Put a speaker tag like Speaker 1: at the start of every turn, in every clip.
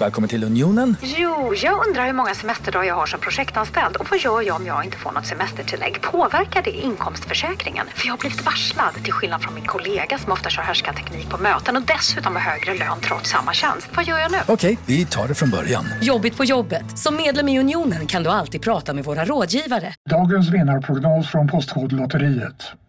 Speaker 1: Välkommen till Unionen.
Speaker 2: Jo, jag undrar hur många semesterdagar jag har som projektanställd och vad gör jag om jag inte får något semestertillägg? Påverkar det inkomstförsäkringen? För jag har blivit varslad, till skillnad från min kollega som ofta kör härskarteknik på möten och dessutom har högre lön trots samma tjänst. Vad gör jag nu?
Speaker 1: Okej, vi tar det från början.
Speaker 3: Jobbigt på jobbet. Som medlem i Unionen kan du alltid prata med våra rådgivare.
Speaker 4: Dagens vinnarprognos från Postkodlotteriet.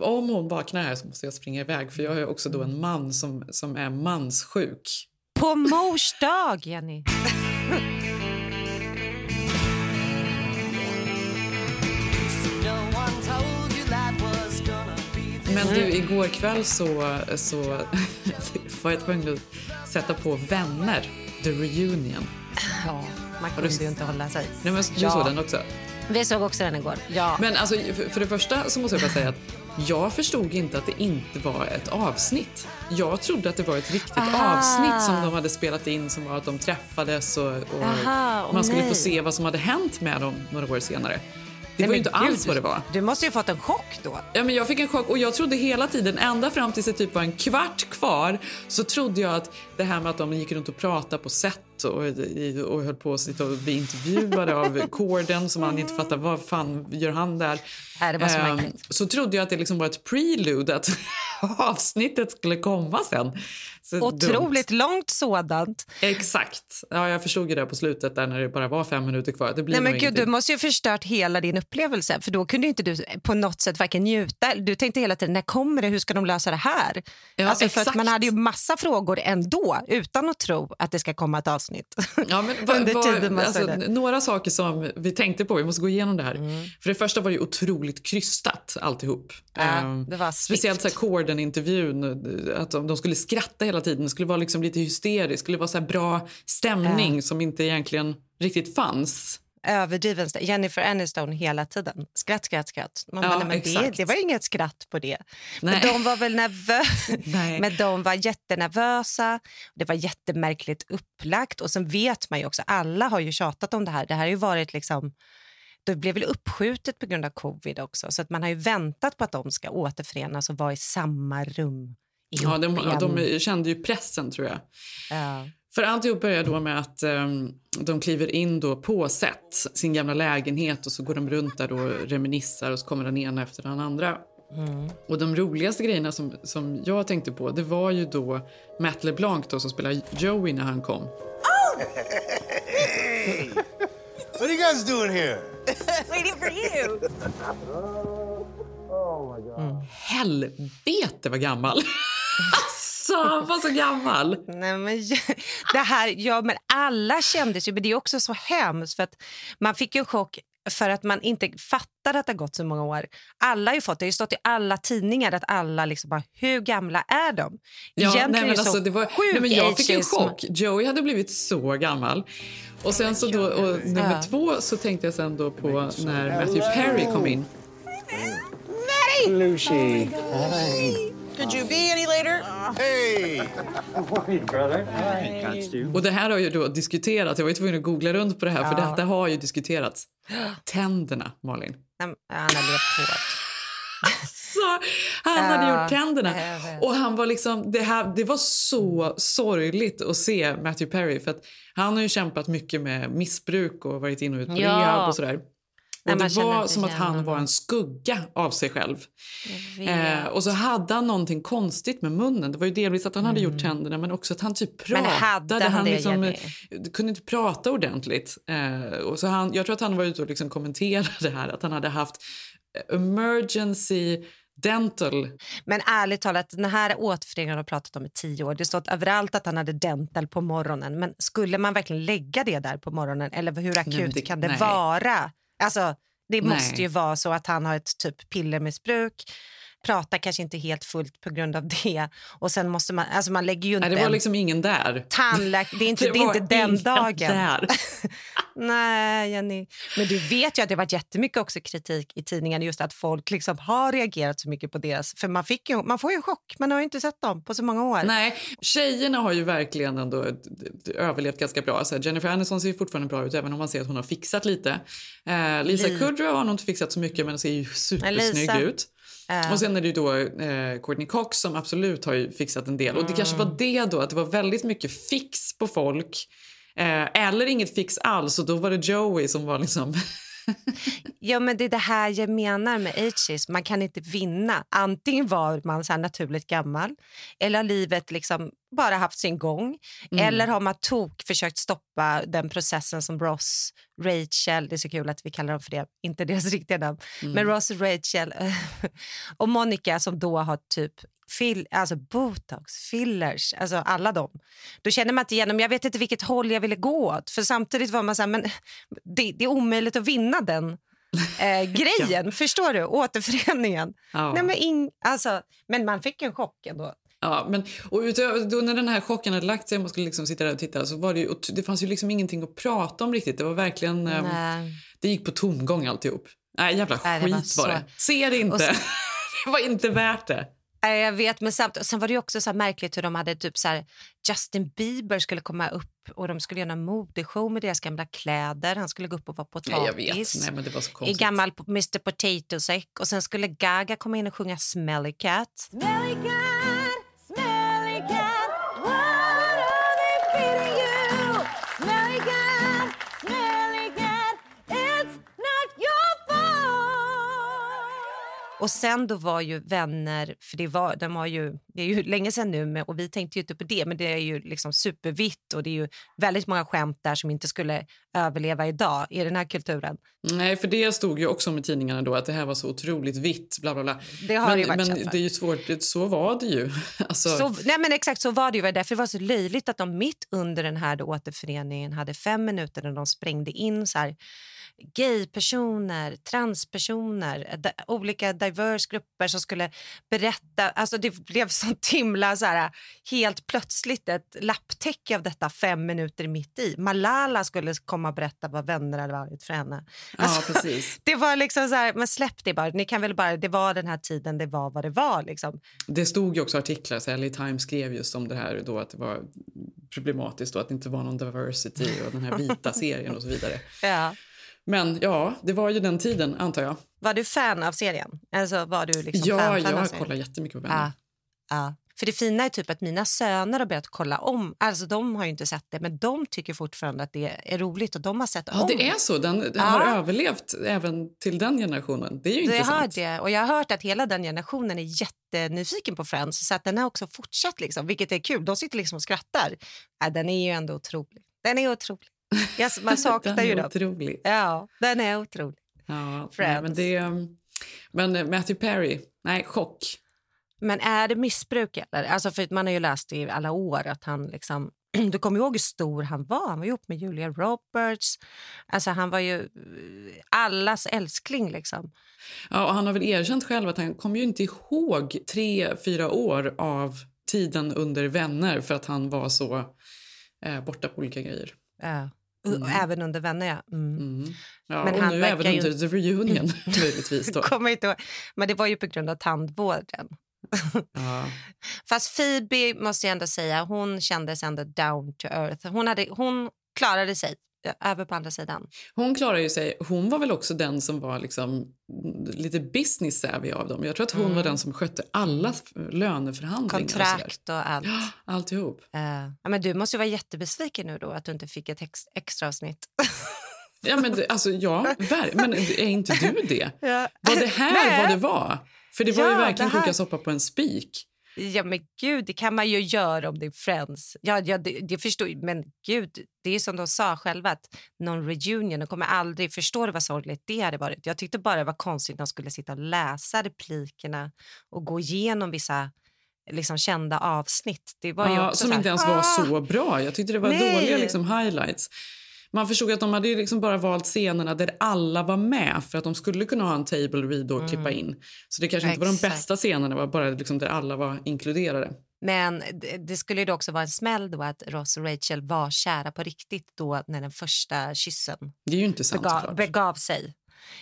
Speaker 5: Om hon vaknar här så måste jag springa iväg för jag är också då en man som, som är manssjuk.
Speaker 6: På mors dag, Jenny.
Speaker 5: Men du, igår kväll så, så var jag tvungen att sätta på Vänner, The Reunion.
Speaker 6: Ja, man kunde ju inte hålla sig.
Speaker 5: Nej, men du
Speaker 6: Ja.
Speaker 5: såg den också?
Speaker 6: Vi såg också den igår. Ja.
Speaker 5: Men alltså, för, för det första så måste jag bara säga att jag förstod inte att det inte var ett avsnitt. Jag trodde att det var ett riktigt
Speaker 6: Aha.
Speaker 5: avsnitt som de hade spelat in som var att de träffades och, och
Speaker 6: Aha,
Speaker 5: man skulle
Speaker 6: nej.
Speaker 5: få se vad som hade hänt med dem några år senare. Det
Speaker 6: Nej,
Speaker 5: var ju inte alls
Speaker 6: gud,
Speaker 5: vad det var.
Speaker 6: Du måste ju fått en chock då.
Speaker 5: Ja, men jag fick en chock och jag trodde hela tiden, ända fram tills det typ var en kvart kvar, så trodde jag att det här med att de gick runt och pratade på set och, och höll på att sitta och bli intervjuade av Corden som man inte fattar vad fan gör han där.
Speaker 6: Det var så märkligt.
Speaker 5: så trodde jag att det liksom var ett prelude, att avsnittet skulle komma sen. Så
Speaker 6: Otroligt långt sådant.
Speaker 5: Dumt. Exakt. Ja, jag förstod ju det på slutet där när det bara var fem minuter kvar. Det blir
Speaker 6: Nej, men gud, du måste ju förstört hela din upplevelse. För Då kunde inte du på något sätt varken njuta... Du tänkte hela tiden, när kommer det? Hur ska de lösa det här?
Speaker 5: Ja,
Speaker 6: alltså, för att man hade ju massa frågor ändå, utan att tro att det ska komma ett avsnitt.
Speaker 5: Ja, men
Speaker 6: Under tiden man
Speaker 5: alltså, några saker som vi tänkte på, vi måste gå igenom det här.
Speaker 6: Mm.
Speaker 5: För det första var det ju otroligt krystat alltihop.
Speaker 6: Ja,
Speaker 5: Ehm,
Speaker 6: det var
Speaker 5: speciellt så här Corden-intervjun, att de, skulle skratta hela tiden, det skulle vara liksom lite hysteriskt, skulle vara så här bra stämning som inte egentligen riktigt fanns.
Speaker 6: Överdriven. Jennifer Aniston hela tiden. Skratt, skratt, skratt. Man
Speaker 5: Ja,
Speaker 6: bara, men det, det var inget skratt på det.
Speaker 5: Nej.
Speaker 6: Men de var väl nervösa. Men de var jättenervösa. Det var jättemärkligt upplagt. Och sen vet man ju också, alla har ju tjatat om det här. Det här har ju varit liksom... Det blev väl uppskjutet på grund av covid också. Så att man har ju väntat på att de ska återförenas och vara i samma rum
Speaker 5: Ja, de,
Speaker 6: igen.
Speaker 5: de kände ju pressen tror jag.
Speaker 6: Ja.
Speaker 5: För alltihop börjar då med att ehm, de kliver in då på set, sin gamla lägenhet och så går de runt där och reminissar och så kommer den ena efter den andra. Och de roligaste grejerna som, som jag tänkte på det var ju då Matt LeBlanc då, som spelar Joey när han kom.
Speaker 7: What are you guys doing here?
Speaker 8: Waiting for you.
Speaker 5: Helvete vad gammal! alltså, han var så gammal!
Speaker 6: Nej, men, det här, ja, men alla kändes ju, men det är också så hemskt för att man fick ju en chock för att man inte fattade att det har gått så många år. Alla har ju fått, det har ju stått i alla tidningar att alla liksom bara, hur gamla är de?
Speaker 5: Ja,
Speaker 6: Egentligen
Speaker 5: nej, men alltså, det var, nej, men jag fick en chock. Joey hade blivit så gammal. Och sen så då, och nummer
Speaker 6: Ja.
Speaker 5: två så tänkte jag sen då på när Matthew Perry kom in.
Speaker 7: Lucy.
Speaker 8: Could you be any later?
Speaker 7: Hey!
Speaker 5: Och det här har ju då diskuterats. Jag var ju tvungen att googla runt på det här för
Speaker 6: Ja.
Speaker 5: detta har ju diskuterats. Tänderna, Malin.
Speaker 6: Han har levt hårt.
Speaker 5: Så han hade
Speaker 6: Ja,
Speaker 5: gjort tänderna. Och han var liksom, det, här, det var så sorgligt att se Matthew Perry. För att han har ju kämpat mycket med missbruk och varit inne och ut på
Speaker 6: Ja.
Speaker 5: rehab och sådär.
Speaker 6: Nej,
Speaker 5: Och det var som att han var en skugga av sig själv. Eh, och så hade han någonting konstigt med munnen. Det var ju delvis att han hade gjort tänderna men också att han typ
Speaker 6: Mm. Men
Speaker 5: pratade.
Speaker 6: hade han det,
Speaker 5: liksom, eh, kunde inte prata ordentligt. Eh, och så han, jag tror att han var ute och liksom kommenterade det här att han hade haft eh, emergency dental.
Speaker 6: Men ärligt talat, den här återföreningen har pratat om i tio år. Det stått överallt att han hade dental på morgonen. Men skulle man verkligen lägga det där på morgonen? Eller hur akut
Speaker 5: men det-
Speaker 6: kan det
Speaker 5: nej.
Speaker 6: vara? Alltså, det
Speaker 5: Nej.
Speaker 6: måste ju vara så att han har ett typ pillermissbruk pratar kanske inte helt fullt på grund av det. Och sen måste man, alltså man lägger ju inte
Speaker 5: Nej, det var liksom ingen där.
Speaker 6: tandläkare, det är inte,
Speaker 5: Det
Speaker 6: det är inte den dagen. Nej, Jenny. Men du vet ju att det har varit jättemycket också kritik i tidningen just att folk liksom har reagerat så mycket på deras... För man, fick ju, man får ju en chock, man har ju inte sett dem på så många år.
Speaker 5: Nej, tjejerna har ju verkligen ändå d- överlevt ganska bra. Så här, Jennifer Aniston ser ju fortfarande bra ut även om man ser att hon har fixat lite. Eh, Lisa
Speaker 6: Li-
Speaker 5: Kudrow har nog inte fixat så mycket men ser ju supersnygg
Speaker 6: Lisa.
Speaker 5: ut.
Speaker 6: Eh.
Speaker 5: Och sen är det ju då eh, Courtney Cox som absolut har ju fixat en del. Och det kanske
Speaker 6: Mm.
Speaker 5: var det då, att det var väldigt mycket fix på folk. Eh, eller inget fix alls och då var det Joey som var liksom...
Speaker 6: Ja, men det är det här jag menar med ageism. Man kan inte vinna. Antingen var man så naturligt gammal eller har livet liksom bara haft sin gång.
Speaker 5: Mm.
Speaker 6: Eller har man tok försökt stoppa den processen som Ross, Rachel, det är så kul att vi kallar dem för det, inte deras riktiga namn,
Speaker 5: Mm.
Speaker 6: men Ross, Rachel och Monica som då har typ fill, alltså botox, fillers, alltså alla dem. Då känner man inte igenom, jag vet inte vilket håll jag ville gå åt. För samtidigt var man så här, men det, det är omöjligt att vinna den eh, grejen. Förstår du? Återföreningen.
Speaker 5: Ja.
Speaker 6: Nej, men, ing, alltså, men man fick en chock ändå.
Speaker 5: Ja, men och utöver, då när den här chocken hade lagt sig man skulle liksom sitta där och titta så var det ju, det fanns ju liksom ingenting att prata om riktigt. Det var verkligen...
Speaker 6: Nej.
Speaker 5: det gick på tomgång alltihop. Nej, jävla
Speaker 6: Nej,
Speaker 5: skit
Speaker 6: var
Speaker 5: det. Se det inte.
Speaker 6: Så-
Speaker 5: det var inte värt det.
Speaker 6: Nej, Jag vet, men samt, och sen var det också så här märkligt hur de hade typ så här, Justin Bieber skulle komma upp och de skulle göra en modeshow med deras gamla kläder. Han skulle gå upp och vara potatis.
Speaker 5: Nej, jag vet. Nej, men det var så
Speaker 6: I gammal Mr Potato Sack. Och sen skulle Gaga komma in och sjunga Smelly Cat.
Speaker 8: Smelly cat,
Speaker 6: Och sen då var ju vänner, för det var, de var ju, det är ju länge sedan nu med, och vi tänkte ju inte på det, men det är ju liksom supervitt och det är ju väldigt många skämt där som inte skulle överleva idag i den här kulturen.
Speaker 5: Nej, för det stod ju också i tidningarna då att det här var så otroligt vitt. Bla, bla, bla.
Speaker 6: Det har
Speaker 5: men
Speaker 6: det
Speaker 5: men det är ju svårt. Så var det ju. Alltså,
Speaker 6: Så, nej men exakt så var det ju. Därför var det så löjligt att de mitt under den här då återföreningen hade fem minuter när de sprängde in så här gaypersoner, transpersoner, olika diverse grupper som skulle berätta. Alltså det blev sånt himla så här helt plötsligt ett lapptäcke av detta fem minuter mitt i. Malala skulle komma och berätta vad vänner hade varit för henne. Alltså,
Speaker 5: ja, precis.
Speaker 6: Det var liksom så här, men släpp det bara. Ni kan väl bara, det var den här tiden, det var vad det var liksom.
Speaker 5: Det stod ju också artiklar, så LA Times skrev just om det här då att det var problematiskt då att det inte var någon diversity och den här vita serien och så vidare.
Speaker 6: Ja.
Speaker 5: Men ja, det var ju den tiden antar jag.
Speaker 6: Var du fan av serien? Alltså var du liksom
Speaker 5: ja,
Speaker 6: fan, fan
Speaker 5: jag kollar jättemycket på Vänner.
Speaker 6: Ja, ja. För det fina är typ att mina söner har börjat kolla om. Alltså de har ju inte sett det, men de tycker fortfarande att det är roligt och de har sett
Speaker 5: Ja,
Speaker 6: om.
Speaker 5: det är så. Den
Speaker 6: Ja.
Speaker 5: har överlevt även till den generationen. Det är ju intressant.
Speaker 6: det. Och jag har hört att hela den generationen är jättenyfiken på Friends så att den har också fortsatt, liksom, vilket är kul. De sitter liksom och skrattar. Ja, den är ju ändå otrolig. Den är otrolig. Jag, man saknar ju dem.
Speaker 5: otrolig.
Speaker 6: Ja, den är otrolig.
Speaker 5: Ja,
Speaker 6: Friends.
Speaker 5: men, det, men Matthew Perry, nej, chock.
Speaker 6: Men är det missbruk? Eller? Alltså för man har ju läst i alla år att han liksom... Du kommer ihåg hur stor han var. Han var ihop med Julia Roberts. Alltså han var ju eh, allas älskling. Liksom.
Speaker 5: Ja, och han har väl erkänt själv att han kommer ju inte ihåg tre, fyra år av tiden under Vänner för att han var så eh, borta på olika grejer.
Speaker 6: Ja. Och Även under vänner, ja. Mm.
Speaker 5: Mm. Ja,
Speaker 6: Men
Speaker 5: och
Speaker 6: han
Speaker 5: nu även
Speaker 6: ju-
Speaker 5: under The Reunion, möjligtvis. Då.
Speaker 6: Kommer inte. Men det var ju på grund av tandvården.
Speaker 5: Ja.
Speaker 6: Fast Phoebe måste jag ändå säga, hon kändes ändå down to earth. Hon, hade, hon klarade sig över på andra sidan.
Speaker 5: Hon klarar ju sig. Hon var väl också den som var liksom lite business savvy av dem. Jag tror att hon var den som skötte alla löneförhandlingar. och.
Speaker 6: Kontrakt och allt.
Speaker 5: Ja, alltihop.
Speaker 6: Eh, ja, men du måste ju vara jättebesviken nu då att du inte fick ett ex- extra avsnitt.
Speaker 5: Ja, men det, alltså, ja, men är inte du det?
Speaker 6: Ja.
Speaker 5: Var det här
Speaker 6: Nej.
Speaker 5: vad det var? För det var ju
Speaker 6: Ja,
Speaker 5: verkligen
Speaker 6: det här-
Speaker 5: koka soppa på en spik.
Speaker 6: Ja, men gud, det kan man ju göra om det är Friends. Ja, ja, det, det förstår. Men gud, det är som de sa själva att någon reunion, de kommer aldrig förstå vad sorgligt det hade varit. Jag tyckte bara det var konstigt att de skulle sitta och läsa replikerna och gå igenom vissa liksom, kända avsnitt. Det var
Speaker 5: Ja, som
Speaker 6: här,
Speaker 5: inte ens var
Speaker 6: "Ah!"
Speaker 5: så bra. Jag tyckte det var
Speaker 6: Nej.
Speaker 5: dåliga liksom, highlights. Man förstod att de hade liksom bara valt scenerna där alla var med för att de skulle kunna ha en table read och klippa in. Så det kanske inte var de
Speaker 6: Exakt.
Speaker 5: bästa scenerna, var bara liksom där alla var inkluderade.
Speaker 6: Men det, skulle ju också vara en smäll då att Ross och Rachel var kära på riktigt då när den första kyssen
Speaker 5: Det är ju inte sant
Speaker 6: begav, begav sig.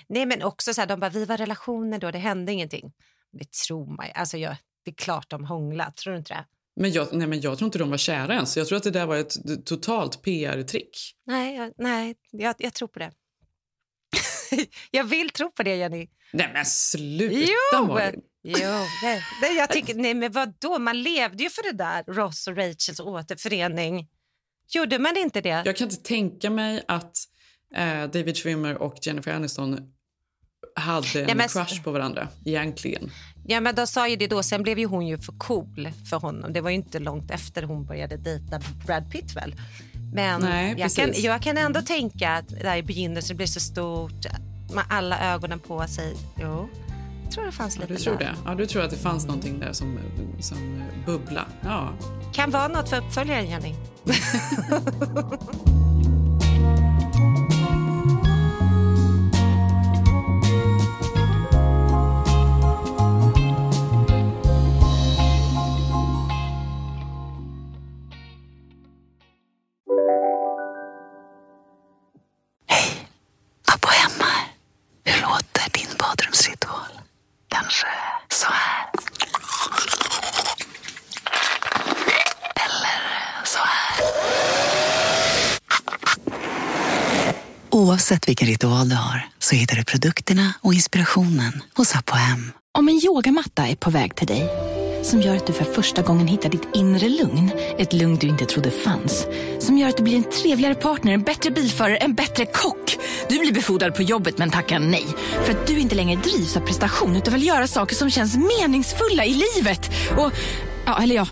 Speaker 6: Nej men också så här, de bara, vi var relationer då, det hände ingenting. Det tror man ju. alltså jag, det är klart de hånglat, tror du inte det?
Speaker 5: Men jag, nej, men jag tror inte de var kära ens. Jag tror att det där var ett totalt PR-trick.
Speaker 6: Nej, jag, nej jag, jag tror på det. jag vill tro på det Jenny.
Speaker 5: Nej men sluta
Speaker 6: Jo!
Speaker 5: Malin.
Speaker 6: Jo, nej, nej, jag tycker, nej men vadå, man levde ju för det där, Ross och Rachels återförening. Gjorde man inte det?
Speaker 5: Jag kan inte tänka mig att eh, David Schwimmer och Jennifer Aniston hade en
Speaker 6: men-
Speaker 5: crush på varandra egentligen.
Speaker 6: Ja, men de sa ju det då. Sen blev ju hon ju för cool för honom. Det var ju inte långt efter hon började dejta Brad Pitt väl? Men
Speaker 5: Nej,
Speaker 6: jag, kan, jag kan ändå tänka att där i begynnelsen blev så stort med alla ögonen på sig. Jo, jag tror det fanns
Speaker 5: Ja,
Speaker 6: lite
Speaker 5: du tror
Speaker 6: där.
Speaker 5: det? Ja, du tror att det fanns någonting där som, som bubbla. Ja.
Speaker 6: Kan vara något för uppföljaren, Jenny.
Speaker 9: Oavsett vilken ritual du har så hittar du produkterna och inspirationen hos Apohem.
Speaker 10: Om en yogamatta är på väg till dig som gör att du för första gången hittar ditt inre lugn, ett lugn du inte trodde fanns, som gör att du blir en trevligare partner, en bättre bilförare, en bättre kock. Du blir befordrad på jobbet men tackar nej för att du inte längre drivs av prestation utan vill göra saker som känns meningsfulla i livet. Och, ja, eller ja,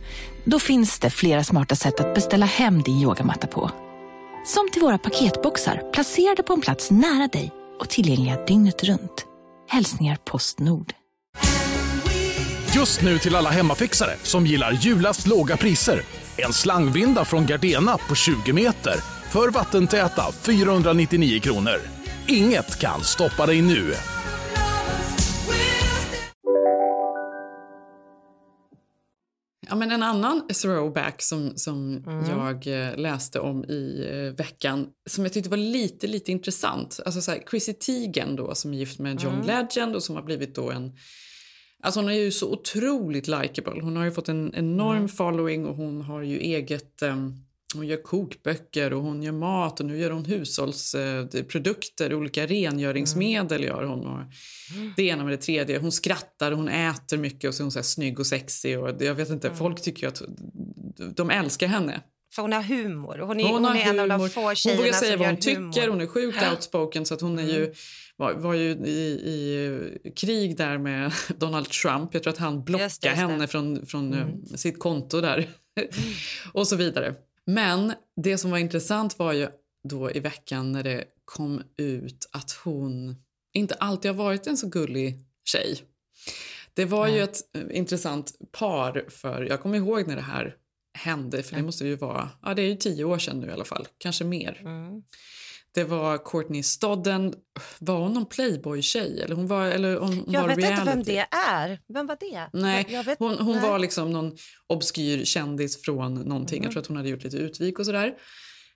Speaker 10: då finns det flera smarta sätt att beställa hem din yogamatta på. Som till våra paketboxar placerade på en plats nära dig och tillgängliga dygnet runt. Hälsningar Postnord.
Speaker 11: Just nu till alla hemmafixare som gillar julast låga priser. En slangvinda från Gardena på 20 meter för vattentäta 499 kronor. Inget kan stoppa dig nu.
Speaker 5: Ja, men en annan throwback som, som
Speaker 6: Mm.
Speaker 5: jag eh, läste om i eh, veckan som jag tyckte var lite, lite intressant. Alltså så här, Chrissy Teigen då, som är gift med John
Speaker 6: Mm.
Speaker 5: Legend och som har blivit då en... Alltså hon är ju så otroligt likable. Hon har ju fått en enorm
Speaker 6: Mm.
Speaker 5: following och hon har ju eget... ehm, hon gör kokböcker och hon gör mat och nu gör hon hushållsprodukter, olika rengöringsmedel gör hon. Och det ena med det tredje. Hon skrattar och hon äter mycket och så är hon så här snygg och sexig. Och jag vet inte, folk tycker att de älskar henne.
Speaker 6: För hon har humor. Hon är,
Speaker 5: Hon,
Speaker 6: hon
Speaker 5: har
Speaker 6: är en av de
Speaker 5: humor.
Speaker 6: få
Speaker 5: Hon
Speaker 6: tjejerna
Speaker 5: vågar säga vad hon tycker.
Speaker 6: humor. Mm.
Speaker 5: Hon är sjukt outspoken. Så att hon är ju, var, var ju i, i krig där med Donald Trump. Jag tror att han blockade
Speaker 6: Just det, just det.
Speaker 5: henne från, från
Speaker 6: Mm.
Speaker 5: eh, sitt konto där. och så vidare. Men det som var intressant var ju då i veckan när det kom ut att hon inte alltid har varit en så gullig tjej. Det var ju
Speaker 6: Nej.
Speaker 5: ett eh, intressant par för, jag kommer ihåg när det här hände, för det måste ju vara, ja det är ju tio år sedan nu i alla fall, kanske mer.
Speaker 6: Mm.
Speaker 5: Det var Courtney Stodden, var hon någon playboy-tjej? Eller hon var, eller om hon
Speaker 6: Jag
Speaker 5: var
Speaker 6: vet inte vem
Speaker 5: reality?
Speaker 6: det är. Vem var det?
Speaker 5: Nej,
Speaker 6: Jag vet,
Speaker 5: hon, hon
Speaker 6: nej.
Speaker 5: var liksom någon obskyr kändis från någonting.
Speaker 6: Mm.
Speaker 5: Jag tror att hon hade gjort lite utvik och sådär.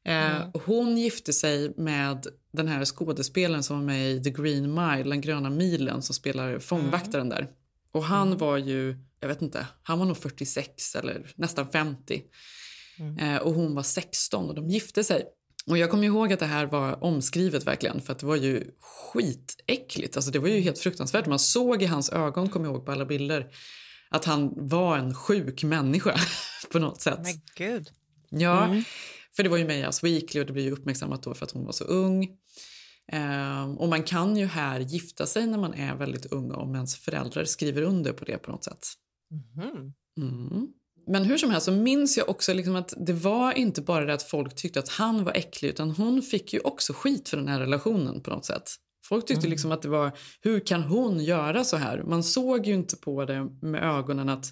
Speaker 5: Eh,
Speaker 6: Mm.
Speaker 5: Hon gifte sig med den här skådespelaren som var med i The Green Mile, den gröna milen, som spelar fångvaktaren
Speaker 6: Mm.
Speaker 5: där. Och han var ju, jag vet inte, han var nog 46 eller nästan 50.
Speaker 6: Mm.
Speaker 5: Eh, och hon var 16 och de gifte sig. Och jag kommer ihåg att det här var omskrivet verkligen för att det var ju skitäckligt. Alltså det var ju helt fruktansvärt. Man såg i hans ögon, kommer jag ihåg på alla bilder, att han var en sjuk människa på något sätt.
Speaker 6: Men gud.
Speaker 5: Ja,
Speaker 6: Mm.
Speaker 5: för det var ju Us Weekly och det blev ju uppmärksammat då för att hon var så ung. Ehm, och man kan ju här gifta sig när man är väldigt ung om ens föräldrar skriver under på det på något sätt.
Speaker 6: Mhm.
Speaker 5: Mm. Men hur som helst så minns jag också liksom att det var inte bara det att folk tyckte att han var äcklig utan hon fick ju också skit för den här relationen på något sätt. Folk tyckte
Speaker 6: Mm.
Speaker 5: liksom att det var, hur kan hon göra så här? Man såg ju inte på det med ögonen att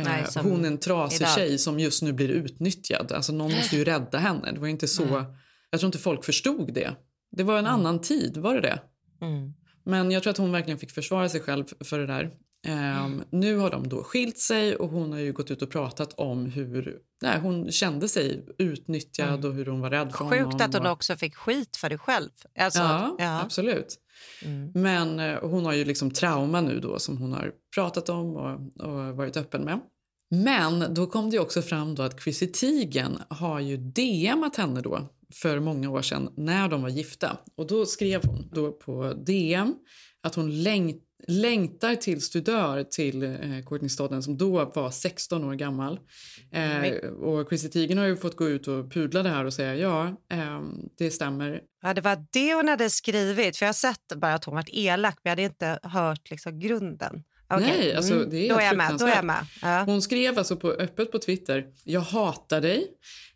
Speaker 5: eh,
Speaker 6: Nej,
Speaker 5: hon är en trasig
Speaker 6: idag.
Speaker 5: tjej som just nu blir utnyttjad. Alltså någon måste ju rädda henne. Det var inte så
Speaker 6: Nej.
Speaker 5: Jag tror inte folk förstod det. Det var en annan tid, var det det?
Speaker 6: Mm.
Speaker 5: Men jag tror att hon verkligen fick försvara sig själv för det där. Ehm, Nu har de då skilt sig och hon har ju gått ut och pratat om hur nej, hon kände sig utnyttjad och hur hon var rädd för honom.
Speaker 6: Sjukt att hon
Speaker 5: och...
Speaker 6: också fick skit för det själv. Alltså,
Speaker 5: ja,
Speaker 6: ja.
Speaker 5: absolut.
Speaker 6: Mm.
Speaker 5: Men eh, hon har ju liksom trauma nu då som hon har pratat om och, och varit öppen med. Men då kom det också fram då att Chrissy Teigen har ju DMat henne då för många år sedan när de var gifta. Och då skrev hon då på DM att hon längt, längtar till studör till eh, Courtney Stodden som då var 16 år gammal. Eh, och Chrissy Teigen har ju fått gå ut och pudla det här och säga ja, eh, det stämmer.
Speaker 6: Ja, det var det hon hade skrivit. För Jag har sett bara att hon varit elak, men jag hade inte hört liksom grunden. Okej.
Speaker 5: Nej, alltså,
Speaker 6: Mm.
Speaker 5: det är
Speaker 6: då är
Speaker 5: helt
Speaker 6: jag med. Då är jag med. Ja.
Speaker 5: Hon skrev alltså på, öppet på Twitter. Jag hatar dig.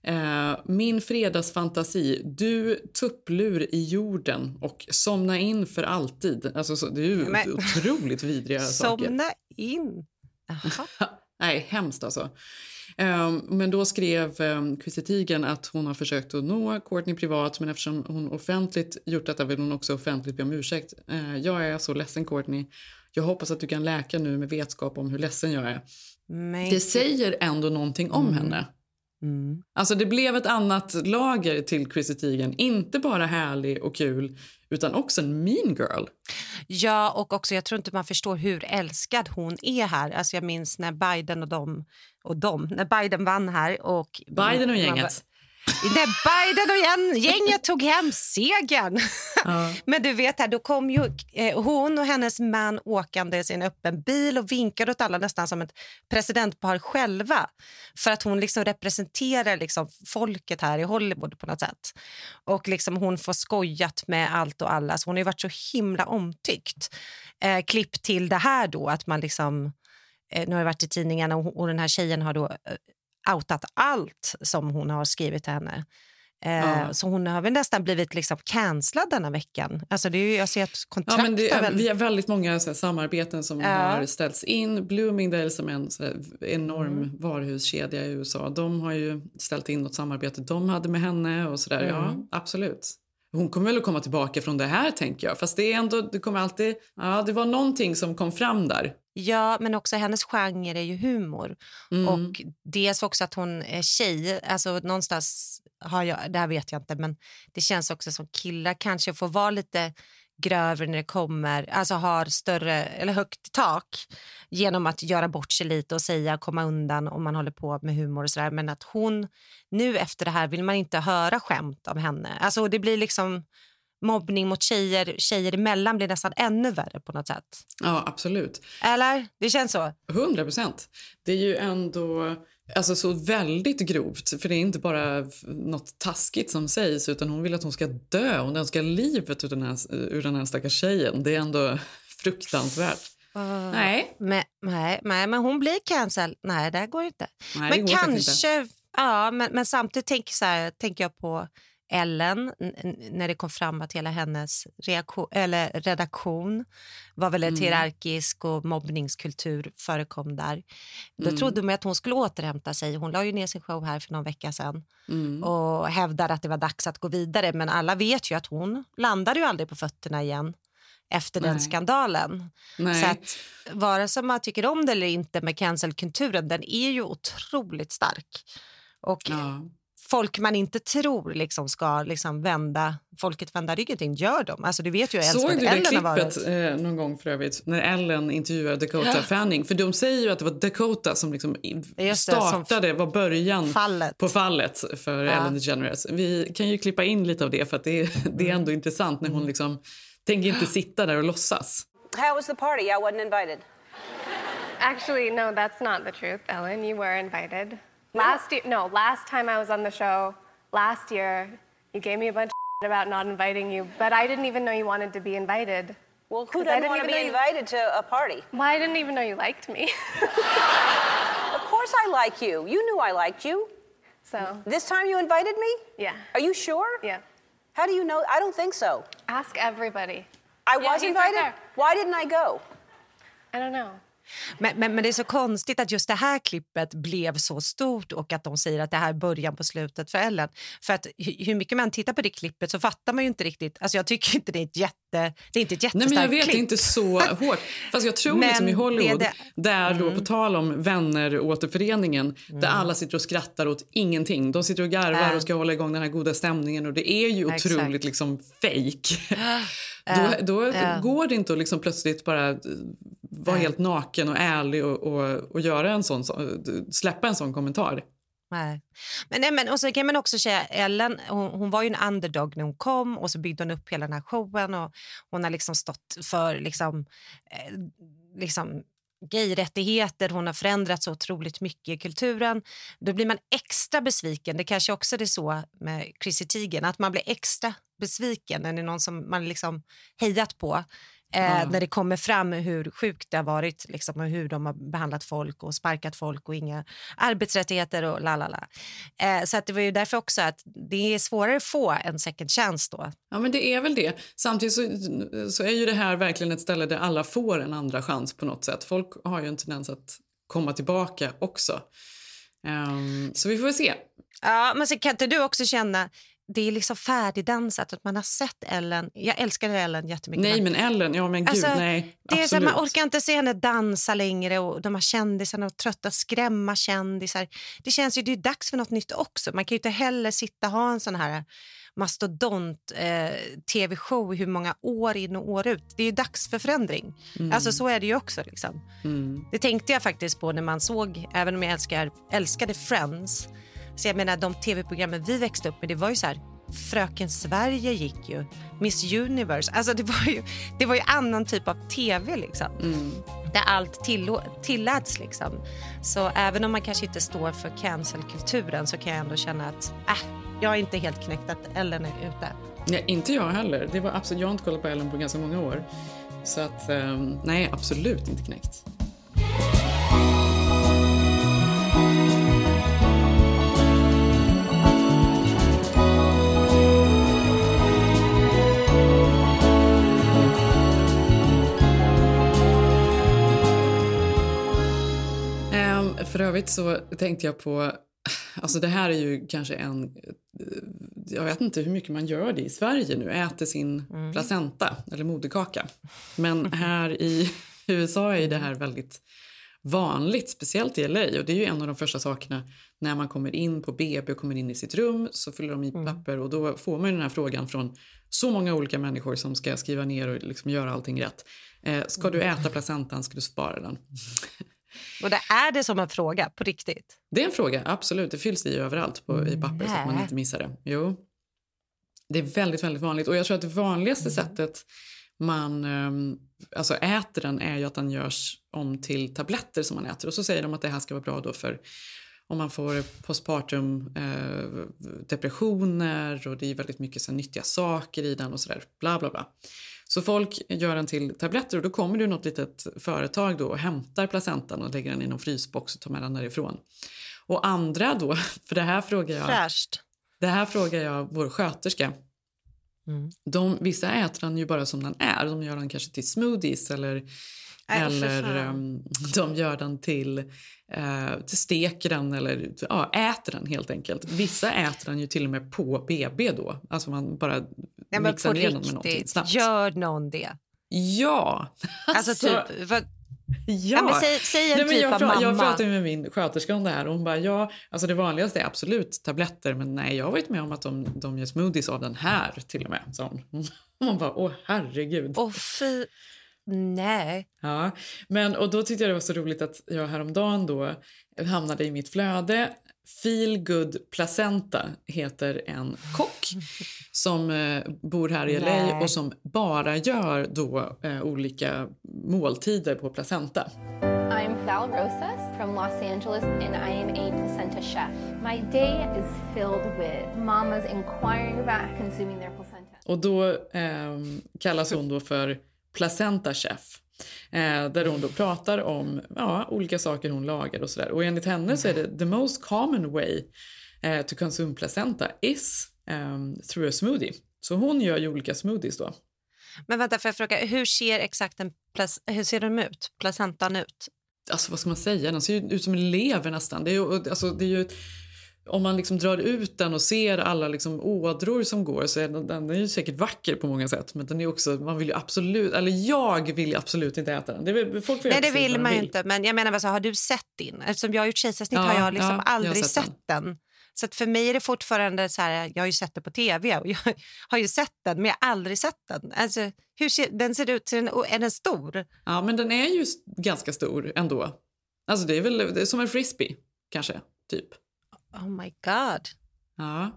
Speaker 5: Eh, min fredagsfantasi. Du tupplur i jorden och somna in för alltid. Alltså, så, det är ju
Speaker 6: Men-
Speaker 5: otroligt vidriga saker.
Speaker 6: Somna in.
Speaker 5: Nej, hemskt alltså. Ehm, men då skrev Chrissy Teigen att hon har försökt att nå Courtney privat men eftersom hon offentligt gjort detta vill hon också offentligt be om ursäkt. Eh, jag är så ledsen Courtney. Jag hoppas att du kan läka nu med vetskap om hur ledsen jag är.
Speaker 6: Men-
Speaker 5: Det säger ändå någonting om henne.
Speaker 6: Mm.
Speaker 5: Alltså det blev ett annat lager till Chrissy Teigen. Inte bara härlig och kul utan också en mean girl.
Speaker 6: Ja, och också jag tror inte man förstår hur älskad hon är här. Alltså jag minns när Biden och dem, och dem, när Biden vann här och...
Speaker 5: Biden och gänget.
Speaker 6: När Biden och gäng- gänget tog hem segern. Men du vet, här, då kom ju eh, hon och hennes man åkande i en öppen bil och vinkade åt alla nästan som ett presidentpar själva. För att hon liksom representerar liksom folket här i Hollywood på något sätt. Och liksom hon får skojat med allt och alla. Så hon har ju varit så himla omtyckt. Eh, klipp till det här då, att man liksom... Eh, nu har det varit i tidningarna och, och den här tjejen har då eh, outat allt som hon har skrivit till henne. Eh,
Speaker 5: Ja.
Speaker 6: Så hon har väl nästan blivit liksom cancellad denna veckan. Alltså det är ju, jag ser kontrakt
Speaker 5: Ja, men det
Speaker 6: väl...
Speaker 5: vi har väldigt många så här, samarbeten som
Speaker 6: Ja.
Speaker 5: har ställts in. Bloomingdale som är en här, enorm
Speaker 6: Mm.
Speaker 5: varuhuskedja i USA. De har ju ställt in något samarbete de hade med henne. och så där. Ja,
Speaker 6: Mm.
Speaker 5: absolut. Hon kommer väl att komma tillbaka från det här tänker jag. Fast det är ändå, det kommer alltid, ja det var någonting som kom fram där.
Speaker 6: Ja, men också hennes genre är ju humor.
Speaker 5: Mm.
Speaker 6: Och dels också att hon är tjej. Alltså någonstans har jag, det här vet jag inte, men det känns också som killar kanske får vara lite grövre när det kommer, alltså har större eller högt tak genom att göra bort sig lite och säga komma undan om man håller på med humor och sådär. Men att hon nu efter det här vill man inte höra skämt av henne. Alltså det blir liksom mobbning mot tjejer, tjejer emellan blir nästan ännu värre på något sätt.
Speaker 5: Ja, absolut.
Speaker 6: Eller? Det känns så.
Speaker 5: 100 procent. Det är ju ändå alltså, så väldigt grovt. För det är inte bara något taskigt som sägs utan hon vill att hon ska dö. Hon önskar livet ur den här, ur den här stackars tjejen. Det är ändå fruktansvärt. Nej.
Speaker 6: Men, nej, nej, men hon blir cancel. Nej, det går inte.
Speaker 5: Nej,
Speaker 6: men
Speaker 5: går
Speaker 6: kanske... Ja, men, men samtidigt tänker, så här, tänker jag på Ellen när det kom fram att hela hennes reaktion, eller redaktion var väldigt
Speaker 5: Mm.
Speaker 6: hierarkisk och mobbningskultur förekom där. Då
Speaker 5: Mm.
Speaker 6: trodde man att hon skulle återhämta sig. Hon la ju ner sin show här för någon vecka sedan
Speaker 5: Mm.
Speaker 6: och hävdade att det var dags att gå vidare. Men alla vet ju att hon landade ju aldrig på fötterna igen efter den
Speaker 5: Nej.
Speaker 6: skandalen.
Speaker 5: Nej.
Speaker 6: Så att vare sig man tycker om det eller inte med cancelkulturen, den är ju otroligt stark. Och folk man inte tror liksom ska liksom vända, folket vända ryggen till, gör de. Alltså du vet ju
Speaker 5: Såg
Speaker 6: Elspeth
Speaker 5: du det
Speaker 6: Ellen
Speaker 5: klippet eh, någon gång för övrigt när Ellen intervjuade Dakota
Speaker 6: Ja.
Speaker 5: Fanning? För de säger ju att det var Dakota som liksom
Speaker 6: det,
Speaker 5: startade, var början
Speaker 6: fallet.
Speaker 5: på fallet för
Speaker 6: Ja.
Speaker 5: Ellen DeGeneres. Vi kan ju klippa in lite av det för att det är, det är ändå intressant när hon liksom tänker inte sitta där och låtsas.
Speaker 12: How was the party? I wasn't invited.
Speaker 13: Actually, no, that's not the truth, Ellen. You were invited. Last year, no, last time I was on the show, last year, you gave me a bunch of about not inviting you, but I didn't even know you wanted to be invited.
Speaker 12: Well, who doesn't want to be
Speaker 13: know you-
Speaker 12: invited to a party?
Speaker 13: Well, I didn't even know you liked me.
Speaker 12: Of course I like you. You knew I liked you.
Speaker 13: So.
Speaker 12: This time you invited me?
Speaker 13: Yeah.
Speaker 12: Are you sure?
Speaker 13: Yeah.
Speaker 12: How do you know? I don't think so.
Speaker 13: Ask everybody.
Speaker 12: I
Speaker 13: Yeah,
Speaker 12: was invited?
Speaker 13: right
Speaker 12: Why didn't I go?
Speaker 13: I don't know.
Speaker 6: Men, men, men det är så konstigt att just det här klippet blev så stort och att de säger att det här är början på slutet för Ellen. För att hu- hur mycket man tittar på det klippet så fattar man ju inte riktigt. Alltså jag tycker inte det är ett jätte, det är inte ett
Speaker 5: Nej,
Speaker 6: jättestarkt
Speaker 5: men jag vet
Speaker 6: klipp.
Speaker 5: inte så hårt. Fast jag tror
Speaker 6: Men
Speaker 5: liksom i Hollywood,
Speaker 6: det-
Speaker 5: där då
Speaker 6: Mm.
Speaker 5: på tal om vänner återföreningen, där alla sitter och skrattar åt ingenting. De sitter och garvar
Speaker 6: Äh.
Speaker 5: och ska hålla igång den här goda stämningen och det är ju
Speaker 6: Exakt.
Speaker 5: otroligt liksom fake. Då då
Speaker 6: äh.
Speaker 5: går det inte att liksom plötsligt bara eh, vara
Speaker 6: Nej.
Speaker 5: helt naken och ärlig och, och, och göra en sån, så- släppa en sån kommentar.
Speaker 6: Nej. Men, nej, men, och så kan man också säga Ellen, hon, hon var ju en underdog när hon kom och så byggde hon upp hela den här showen och hon har liksom stått för liksom, eh, liksom gayrättigheter, hon har förändrat så otroligt mycket i kulturen. Då blir man extra besviken. Det kanske också är så med Chrissy Teigen, att man blir extra besviken är någon som man liksom hejat på. Eh,
Speaker 5: Ja.
Speaker 6: När det kommer fram hur sjukt det har varit liksom, och hur de har behandlat folk och sparkat folk och inga arbetsrättigheter och la la la. Eh, så att det var ju därför också att det är svårare att få en second chance då.
Speaker 5: Ja, men det är väl det. Samtidigt så, så är ju det här verkligen ett ställe där alla får en andra chans på något sätt. Folk har ju en tendens att komma tillbaka också. Ehm, så vi får väl se.
Speaker 6: Ja, men så kan inte du också känna det är liksom färdigdansat, att man har sett Ellen. Jag älskar Ellen jättemycket.
Speaker 5: Nej, men Ellen, ja men gud,
Speaker 6: Alltså,
Speaker 5: nej.
Speaker 6: Det är så man orkar inte se henne dansa längre och de här kändisarna och trötta skrämma kändisar. Det känns ju det är dags för något nytt också. Man kan inte heller sitta och ha en sån här mastodont eh, hur många år in och år ut. Det är ju dags för förändring.
Speaker 5: Mm.
Speaker 6: Alltså så är det ju också liksom.
Speaker 5: Mm.
Speaker 6: Det tänkte jag faktiskt på när man såg, även om jag älskar, älskade Friends. Så jag menar de tv-programmen vi växte upp med, det var ju så här Fröken Sverige gick ju, Miss Universe. Alltså det var ju, det var ju annan typ av tv liksom.
Speaker 5: Mm.
Speaker 6: Där allt tilläts liksom. Så även om man kanske inte står för cancel-kulturen så kan jag ändå känna att äh, jag är inte helt knäckt att Ellen är ute.
Speaker 5: Nej, inte jag heller. Det var absolut, jag har inte kollat på Ellen på ganska många år. Så att, ehm, nej, absolut inte knäckt. För övrigt så tänkte jag på, alltså det här är ju kanske en, jag vet inte hur mycket man gör det i Sverige nu, äter sin placenta eller moderkaka. Men här i USA är det här väldigt vanligt, speciellt i LA. Och det är ju en av de första sakerna när man kommer in på BB och kommer in i sitt rum så fyller de i papper och då får man den här frågan från så många olika människor som ska skriva ner och liksom göra allting rätt. Eh, ska du äta placentan, ska du spara den?
Speaker 6: Och det är det som en fråga på riktigt.
Speaker 5: Det är en fråga, absolut. Det fylls i överallt på, i papper så att man inte missar det. Jo. Det är väldigt, väldigt vanligt. Och jag tror att det vanligaste sättet man ehm, alltså äter den är ju att den görs om till tabletter som man äter. Och så säger de att det här ska vara bra då för om man får postpartum eh, depressioner och det är väldigt mycket så nyttiga saker i den och sådär. Bla, bla, bla. Så folk gör den till tabletter och då kommer det något litet företag då och hämtar placentan och lägger den i någon frysbox och tar med den därifrån. Och andra då, för det här frågar jag,
Speaker 6: Fräscht.
Speaker 5: det här frågar jag vår sköterska.
Speaker 6: Mm.
Speaker 5: De, vissa äter den ju bara som den är. De gör den kanske till smoothies eller,
Speaker 6: för
Speaker 5: eller ehm, de gör den till, eh, till steker den eller ja, äter den helt enkelt. Vissa äter den ju till och med på BB då. Alltså man bara
Speaker 6: Nej,
Speaker 5: mixar ner den med någonting snabbt.
Speaker 6: gör någon det?
Speaker 5: Ja!
Speaker 6: Alltså, typ, för,
Speaker 5: Ja.
Speaker 6: Ja, men säg- säg en
Speaker 5: Nej, men
Speaker 6: typ
Speaker 5: jag,
Speaker 6: av
Speaker 5: pra- jag
Speaker 6: mamma.
Speaker 5: pratade med min sköterska om det här och hon bara ja, alltså det vanligaste är absolut tabletter men nej jag har varit med om att de, de gör smoothies av den här till och med. Så hon, hon bara åh herregud.
Speaker 6: Åh fy, nej.
Speaker 5: Ja, men och då tyckte jag det var så roligt att jag häromdagen då hamnade i mitt flöde. Feel Good Placenta heter en kock som eh, bor här i LA
Speaker 6: Nej.
Speaker 5: och som bara gör då eh, olika måltider på placenta.
Speaker 14: I'm Val Rosas from Los Angeles, and I am a placenta chef. My day is filled with mamas inquiring about consuming their placenta.
Speaker 5: Och då ehm, kallas hon då för placenta chef. Eh, där hon då pratar om ja, olika saker hon lagar och sådär. Och enligt henne så är det the most common way eh, to consume placenta is ehm, through a smoothie. Så hon gör ju olika smoothies då.
Speaker 6: Men vänta, får jag fråga, hur ser exakt en hur ser de ut? Placentan ut?
Speaker 5: Alltså vad ska man säga, den ser ju ut som en lever nästan. Det är ju, alltså, det är ju, om man liksom drar ut den och ser alla liksom ådror som går så är den, den är ju säkert vacker på många sätt. Men den är också, man vill ju absolut, eller jag vill ju absolut inte äta den. Det väl- folk göra
Speaker 6: Nej, det vill man
Speaker 5: vill.
Speaker 6: inte. Men jag menar, alltså, har du sett din? Eftersom jag har gjort kejsarsnitt
Speaker 5: Ja,
Speaker 6: har jag liksom
Speaker 5: ja, jag
Speaker 6: aldrig
Speaker 5: sett
Speaker 6: sett den. Så att för mig är det fortfarande så här, jag har ju sett det på tv och jag har ju sett den men jag har aldrig sett den. Alltså, hur ser, den ser ut, den, är den stor?
Speaker 5: Ja, men den är ju ganska stor ändå. Alltså det är väl det är som en frisbee, kanske, typ.
Speaker 6: Oh my god.
Speaker 5: Ja.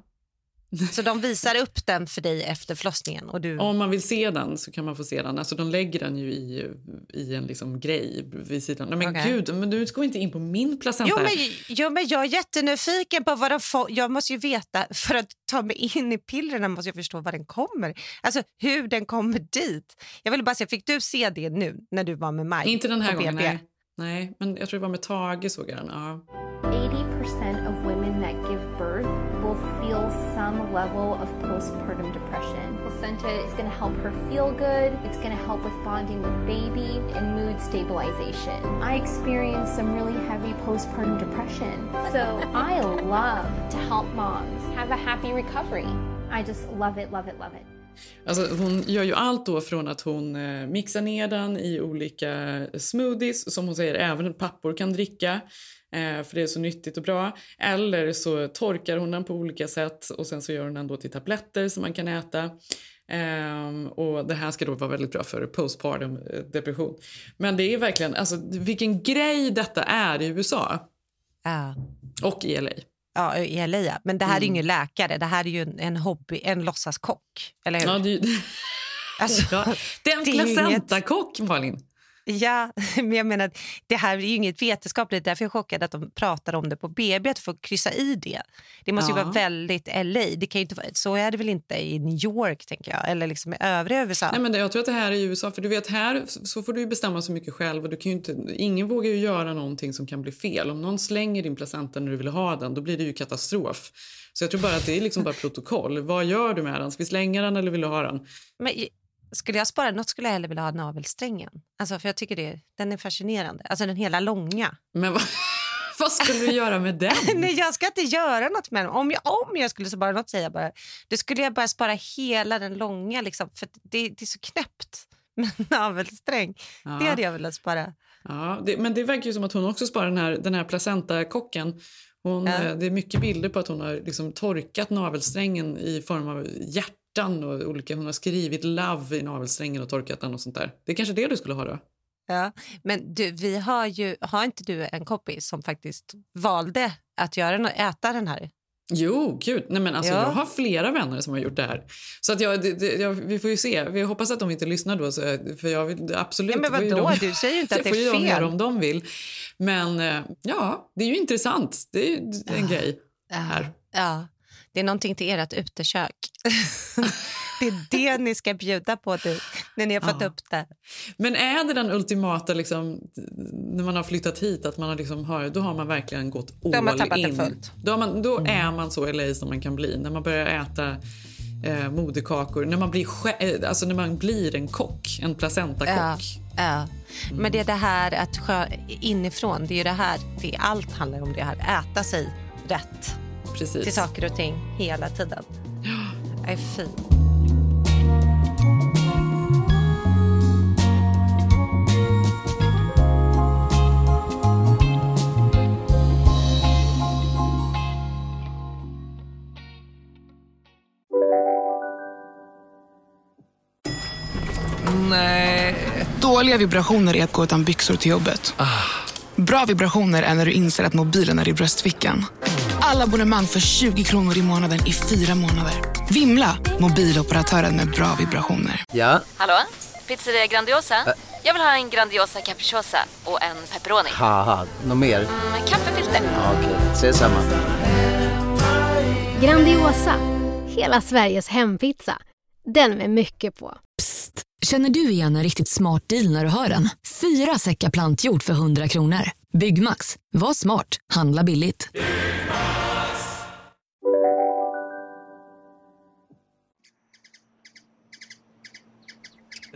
Speaker 6: Så de visar upp den för dig efter förlossningen? Och du...
Speaker 5: Om man vill se den så kan man få se den. Alltså de lägger den ju i, i en liksom grej vid sidan. Nej men
Speaker 6: Okej.
Speaker 5: gud, men du går inte in på min placenta.
Speaker 6: Jo men, jo, men jag är jättenyfiken på vad de får. Jag måste ju veta, för att ta mig in i pillerna måste jag förstå var den kommer. Alltså hur den kommer dit. Jag vill bara säga, fick du se det nu när du var med mig?
Speaker 5: Inte den här gången, nej. Nej, men jag tror det var med Tage såg jag den. Ja.
Speaker 14: 80% of that give birth will feel some level of postpartum depression. Placenta is going to help her feel good. It's going to help with bonding with baby and mood stabilization. I experienced some really heavy postpartum depression. So I love to help moms have a happy recovery. I just love it, love it, love it.
Speaker 5: Alltså, hon gör ju allt då från att hon eh, mixar ner den i olika smoothies som hon säger även pappor kan dricka för det är så nyttigt och bra. Eller så torkar hon den på olika sätt och sen så gör hon den då till tabletter som man kan äta. Ehm, och det här ska då vara väldigt bra för postpartum eh, depression. Men det är verkligen, alltså vilken grej detta är i USA.
Speaker 6: Ja.
Speaker 5: Och i LA.
Speaker 6: Ja, i LA, ja. Men det här är
Speaker 5: Mm.
Speaker 6: ingen läkare, det här är ju en, hobby, en låtsaskock. Eller hur?
Speaker 5: Ja, det,
Speaker 6: Alltså,
Speaker 5: ja, det är en
Speaker 6: är
Speaker 5: placentakock Malin.
Speaker 6: Ja, men jag menar, det här är ju inget vetenskapligt. Därför är jag chockad att de pratar om det på BB, att få kryssa i det. Det måste ju
Speaker 5: Ja.
Speaker 6: vara väldigt LA. Det kan inte, vara- så är det väl inte i New York, tänker jag. Eller liksom i övriga USA.
Speaker 5: Nej, men det, jag tror att det här är i USA, för du vet här så får du ju bestämma så mycket själv och du kan inte, ingen vågar ju göra någonting som kan bli fel. Om någon slänger din placenta när du vill ha den, då blir det ju katastrof. Så jag tror bara att det är liksom bara protokoll. Vad gör du med den? Ska vi slänga den eller vill du ha den?
Speaker 6: Men skulle jag spara något skulle jag hellre vilja ha navelsträngen. Alltså, för jag tycker det, den är fascinerande. Alltså den hela långa.
Speaker 5: Men vad, vad skulle du göra med den?
Speaker 6: Nej, jag ska inte göra något med den. Om jag, om jag skulle spara något, säger jag bara, då skulle jag bara spara hela den långa. Liksom, för det, det är så knäppt med navelsträng.
Speaker 5: Ja.
Speaker 6: Det hade jag velat spara.
Speaker 5: Ja, det, men det verkar ju som att hon också sparar den här, den här placentakocken. Hon,
Speaker 6: Ja.
Speaker 5: eh, Det är mycket bilder på att hon har liksom torkat navelsträngen i form av hjärtan och olika, hon har skrivit love i navelsträngen och torkat den och sånt där. Det är kanske det du skulle ha då?
Speaker 6: Ja. Men du, vi har ju, har inte du en kompis som faktiskt valde att göra, äta den här?
Speaker 5: Jo, gud. Nej, men alltså,
Speaker 6: Ja.
Speaker 5: Jag har flera vänner som har gjort det här. Så att jag, det, jag, vi får ju se. Vi hoppas att de inte lyssnar då. Så, för jag vill, absolut,
Speaker 6: Ja, men vadå?
Speaker 5: de-
Speaker 6: Du säger ju inte att det är
Speaker 5: de
Speaker 6: fel.
Speaker 5: göra om de vill. Men eh, ja, det är ju intressant. Det är ju en grej här.
Speaker 6: Ja, det är någonting till ert utekök. det är det ni ska bjuda på du, när ni har fått
Speaker 5: Ja.
Speaker 6: upp det.
Speaker 5: Men är det den ultimata, liksom, när man har flyttat hit, att man har liksom har, då har man verkligen gått all
Speaker 6: Då har man tappat det
Speaker 5: in.
Speaker 6: fullt.
Speaker 5: Då, man, då är man så LA som man kan bli. När man börjar äta eh, moderkakor, när man, blir, eh, alltså när man blir en kock, en placentakock.
Speaker 6: Ja, ja. Men det är det här att inifrån, det är ju det här, det är allt handlar om det här, äta sig rätt
Speaker 5: Precis.
Speaker 6: till saker och ting hela tiden. Ja. är fint.
Speaker 15: Nej. Dåliga vibrationer är att gå utan byxor till jobbet. Bra vibrationer är när du inser att mobilen är i bröstfickan. Alla abonnemang för 20 kronor i månaden i fyra månader. Vimla! Mobiloperatören med bra vibrationer.
Speaker 16: Ja,
Speaker 17: Hallå? Pizzeria Grandiosa? Jag vill ha en Grandiosa capriciosa och en pepperoni.
Speaker 16: något mer?
Speaker 17: Med kaffefilter.
Speaker 16: Ja, Okej, ses samma.
Speaker 18: Grandiosa, hela Sveriges hempizza. Den med mycket på.
Speaker 19: Känner du igen en riktigt smart deal när du hör den? Fyra säckar plantjord för 100 kronor. Byggmax. Var smart. Handla billigt.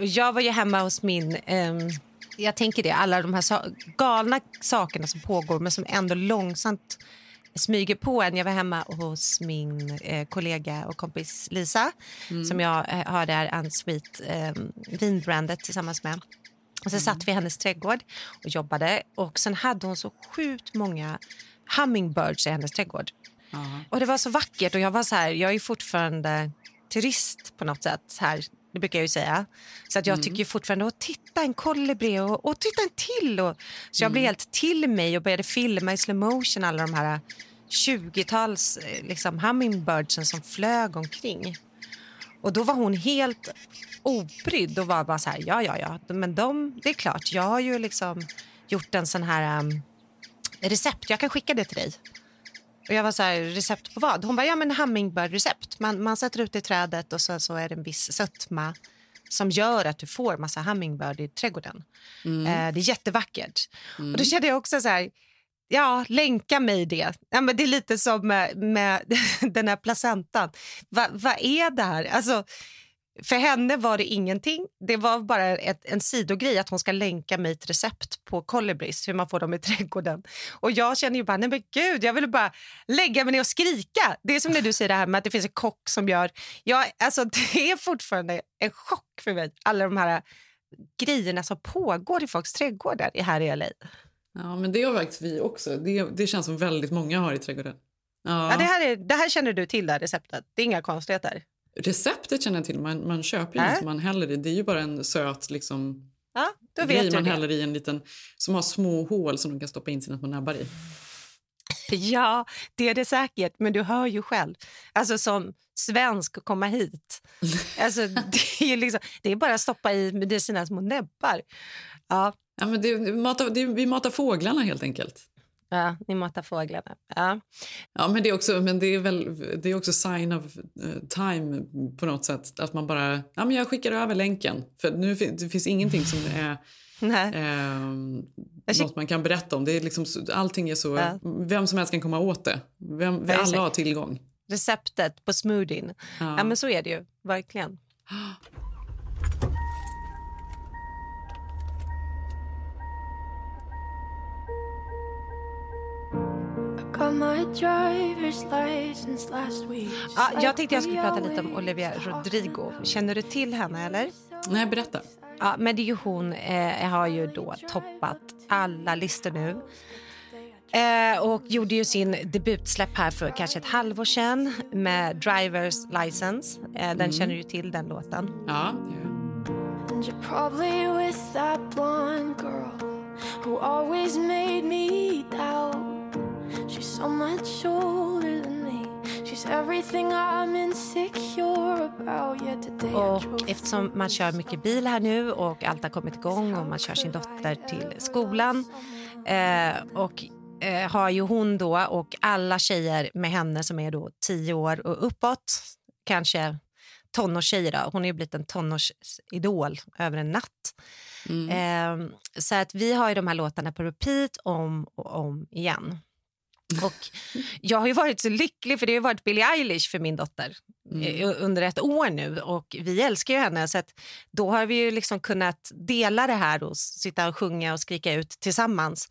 Speaker 6: Jag var ju hemma hos min... ehm, jag tänker det, alla de här sa- galna sakerna som pågår men som ändå långsamt smyger på en. Jag var hemma hos min eh, kollega och kompis Lisa som jag eh, har där Unsweet eh, vinbrandet tillsammans med. Och sen satt vi i hennes trädgård och jobbade. Och sen hade hon så sjukt många hummingbirds i hennes trädgård. Och det var så vackert och jag var så här, jag är fortfarande turist på något sätt här. Det brukar jag ju säga. Så att jag tycker ju fortfarande, att titta en kolibri och, och titta en till. Och, så jag blev helt till mig och började filma i slow motion alla de här 20-tals eh, liksom, hummingbirdsen som flög omkring. Och då var hon helt obrydd och var bara så här, ja, ja, ja, men de, det är klart, jag har ju liksom gjort en sån här um, recept, jag kan skicka det till dig. Och jag var så här, recept på vad? Hon bara, ja men hummingbird-recept. Man, man sätter ut det i trädet och så, så är det en viss sötma som gör att du får massa hummingbird i trädgården.
Speaker 5: Mm.
Speaker 6: Eh, det är jättevackert. Och då kände jag också så här, ja, länka mig det. Ja, men det är lite som med, med den här placentan. Va- Vad är det här? Alltså, för henne var det ingenting. Det var bara ett, en sidogrej att hon ska länka mig ett recept på kolibris, hur man får dem i trädgården. Och jag känner ju bara, nej men gud, jag ville bara lägga mig ner och skrika. Det är som när du säger det här med att det finns en kock som gör... Ja, alltså, det är fortfarande en chock för mig, alla de här grejerna som pågår i folks trädgårdar i- här i LA.
Speaker 5: Ja, men det har faktiskt vi också. Det, det känns som väldigt många har i trädgården. Ja.
Speaker 6: Ja, det, här är, det här känner du till, det här receptet. Det är inga konstigheter.
Speaker 5: Receptet känner jag till. Man, man köper ju
Speaker 6: Äh?
Speaker 5: som man häller i. Det är ju bara en söt liksom,
Speaker 6: Ja, då
Speaker 5: grej
Speaker 6: vet du
Speaker 5: man
Speaker 6: det.
Speaker 5: häller i en liten... Som har små hål som de kan stoppa in sina små nabbar i.
Speaker 6: Ja, det är det säkert, men du hör ju själv. Alltså som svensk att komma hit. Alltså, det, är liksom, det är bara att stoppa i med sina små näbbar. Ja.
Speaker 5: Ja, men det, matar, det, vi matar fåglarna helt enkelt.
Speaker 6: Ja, ni matar fåglarna. Ja.
Speaker 5: Ja, men det är också, men det är väl, det är också sign of eh, time på något sätt. Att man bara, ja men jag skickar över länken. För nu det finns ingenting som är eh, något man kan berätta om. Det är liksom, allting är så,
Speaker 6: Ja.
Speaker 5: vem som helst kan komma åt det. Vem,
Speaker 6: Ja,
Speaker 5: alla har tillgång.
Speaker 6: Receptet på smoothien. Ja.
Speaker 5: Ja.
Speaker 6: men så är det ju. Verkligen. Ja, jag tänkte jag skulle prata lite om Olivia Rodrigo. Känner du till henne? eller?
Speaker 5: Nej, berätta.
Speaker 6: Ja, men det är ju hon eh, har ju då toppat alla listor nu. Eh, och gjorde ju sin debutsläpp här för kanske ett halvår sedan med Drivers License. Eh, den
Speaker 8: Mm.
Speaker 6: känner du till, den låten.
Speaker 5: Ja,
Speaker 8: And She's so much older than me. She's everything I'm insecure about. Yet today
Speaker 6: Och eftersom man kör mycket bil här nu och allt har kommit igång och man kör sin dotter till skolan eh, och eh, har ju hon då och alla tjejer med henne som är då tio år och uppåt, kanske tonårstjejer då. Hon är ju blivit en tonårsidol över en natt. Eh, så att vi har ju de här låtarna på repeat om och om igen. Och jag har ju varit så lycklig för det har varit Billie Eilish för min dotter eh, under ett år nu och vi älskar ju henne så då har vi ju liksom kunnat dela det här och sitta och sjunga och skrika ut tillsammans.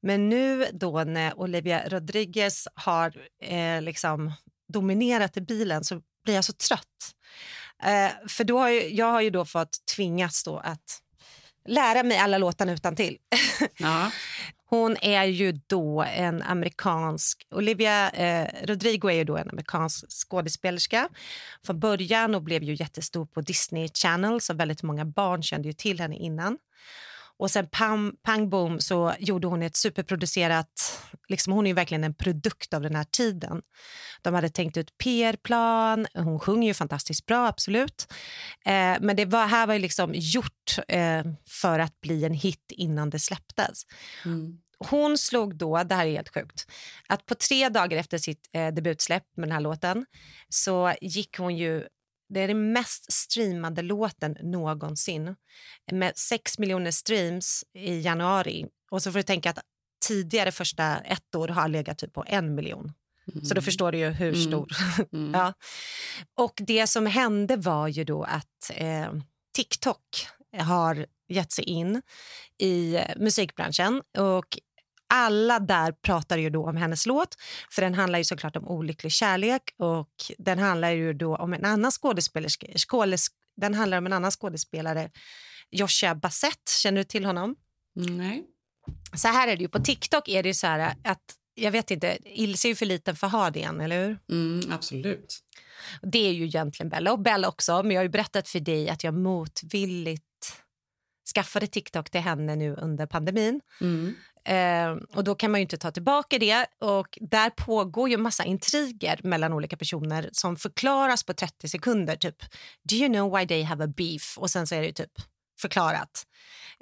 Speaker 6: Men nu då när Olivia Rodriguez har eh, liksom dominerat i bilen så blir jag så trött. Eh, för då har ju, jag har ju då fått tvingas då att lära mig alla låtarna utan till. Hon är ju då en amerikansk... Olivia eh, Rodrigo är ju då en amerikansk skådespelerska från början och blev ju jättestor på Disney Channel så väldigt många barn kände ju till henne innan. Och sen pam, pang boom så gjorde hon ett superproducerat... Liksom hon är verkligen en produkt av den här tiden. De hade tänkt ut PR-plan. Hon sjunger ju fantastiskt bra, absolut. Eh, men det var, här var ju liksom gjort eh, för att bli en hit innan det släpptes. Hon slog då, det här är helt sjukt, att på tre dagar efter sitt eh, debutsläpp med den här låten så gick hon ju det är den mest streamade låten någonsin med 6 miljoner streams i januari. Och så får du tänka att tidigare första ett år har legat typ på en miljon. Så då förstår du ju hur
Speaker 5: Mm.
Speaker 6: stor. ja. Och det som hände var ju då att eh, TikTok har gett sig in i musikbranschen. Och alla där pratar ju då om hennes låt, för den handlar ju såklart om olycklig kärlek och den handlar ju då om en annan skådespelerska, skådes, den handlar om en annan skådespelare, Joshua Bassett. Känner du till honom?
Speaker 5: Nej.
Speaker 6: Så här är det ju, på TikTok är det så här att jag vet inte, Ilse är ju för liten för att ha det än, eller hur?
Speaker 5: Mm, absolut.
Speaker 6: Det är ju egentligen Bella och Bella också, men jag har ju berättat för dig att jag motvilligt skaffade TikTok till henne nu under pandemin.
Speaker 5: Mm.
Speaker 6: Eh, och då kan man ju inte ta tillbaka det. Och där pågår ju massa intriger mellan olika personer som förklaras på 30 sekunder. Typ, do you know why they have a beef? Och sen så är det typ förklarat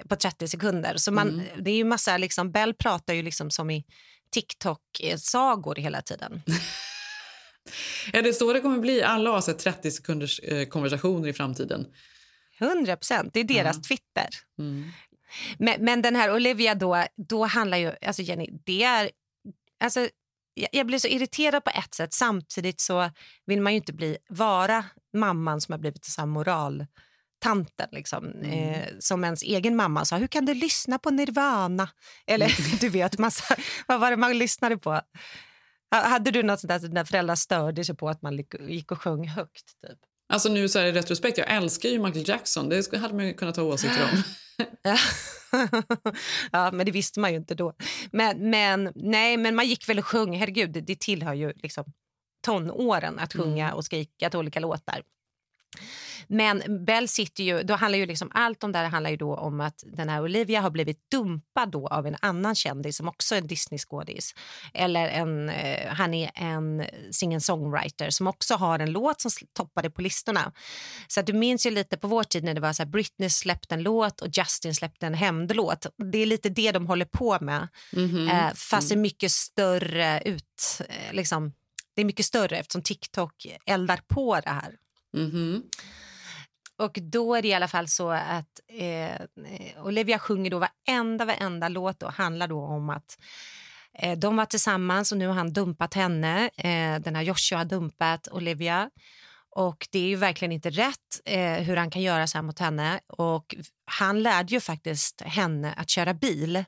Speaker 6: på 30 sekunder. Så man,
Speaker 5: Mm.
Speaker 6: det är ju massa, liksom, Bell pratar ju liksom som i TikTok-sagor hela tiden.
Speaker 5: Är det så det kommer bli? Alla har så här 30 sekunders eh, konversationer i framtiden.
Speaker 6: 100 procent. Det är deras
Speaker 5: Ja.
Speaker 6: Twitter.
Speaker 5: Mm.
Speaker 6: Men, men den här Olivia då, då handlar ju, alltså Jenny, det är, alltså jag, jag blir så irriterad på ett sätt. Samtidigt så vill man ju inte bli, vara mamman som har blivit så här moraltanten liksom. Eh, som ens egen mamma sa, hur kan du lyssna på Nirvana? Eller du vet, massa, vad var det man lyssnade på? Ha- Hade du något sånt där, dina föräldrar störde sig på att man gick- och sjöng högt? Typ?
Speaker 5: Alltså nu så här i retrospekt, jag älskar ju Michael Jackson. Det hade man ju kunnat ha åsikter om.
Speaker 6: Ja. ja, men det visste man ju inte då. Men, men, nej, men man gick väl och sjöng. Herregud, det, tillhör ju liksom tonåren att sjunga och skrika till olika låtar. Men Bell sitter ju, då handlar ju liksom, allt om det här handlar ju då om att den här Olivia har blivit dumpad då av en annan kändis som också är Disney-skådis. Eller en, eh, han är en singer-songwriter som också har en låt som toppade på listorna. Så du minns ju lite på vår tid när det var så här, Britney släppte en låt och Justin släppte en hämndlåt. Det är lite det de håller på med.
Speaker 5: Mhm.
Speaker 6: Eh, fast det är mycket större ut, eh, liksom, det är mycket större eftersom TikTok eldar på det här.
Speaker 5: Mhm.
Speaker 6: Och då är det i alla fall så att eh, Olivia sjunger då varenda, varenda låt och handlar då om att eh, de var tillsammans och nu har han dumpat henne. Eh, den här Joshua har dumpat Olivia. Och det är ju verkligen inte rätt eh, hur han kan göra så här mot henne. Och han lärde ju faktiskt henne att köra bil.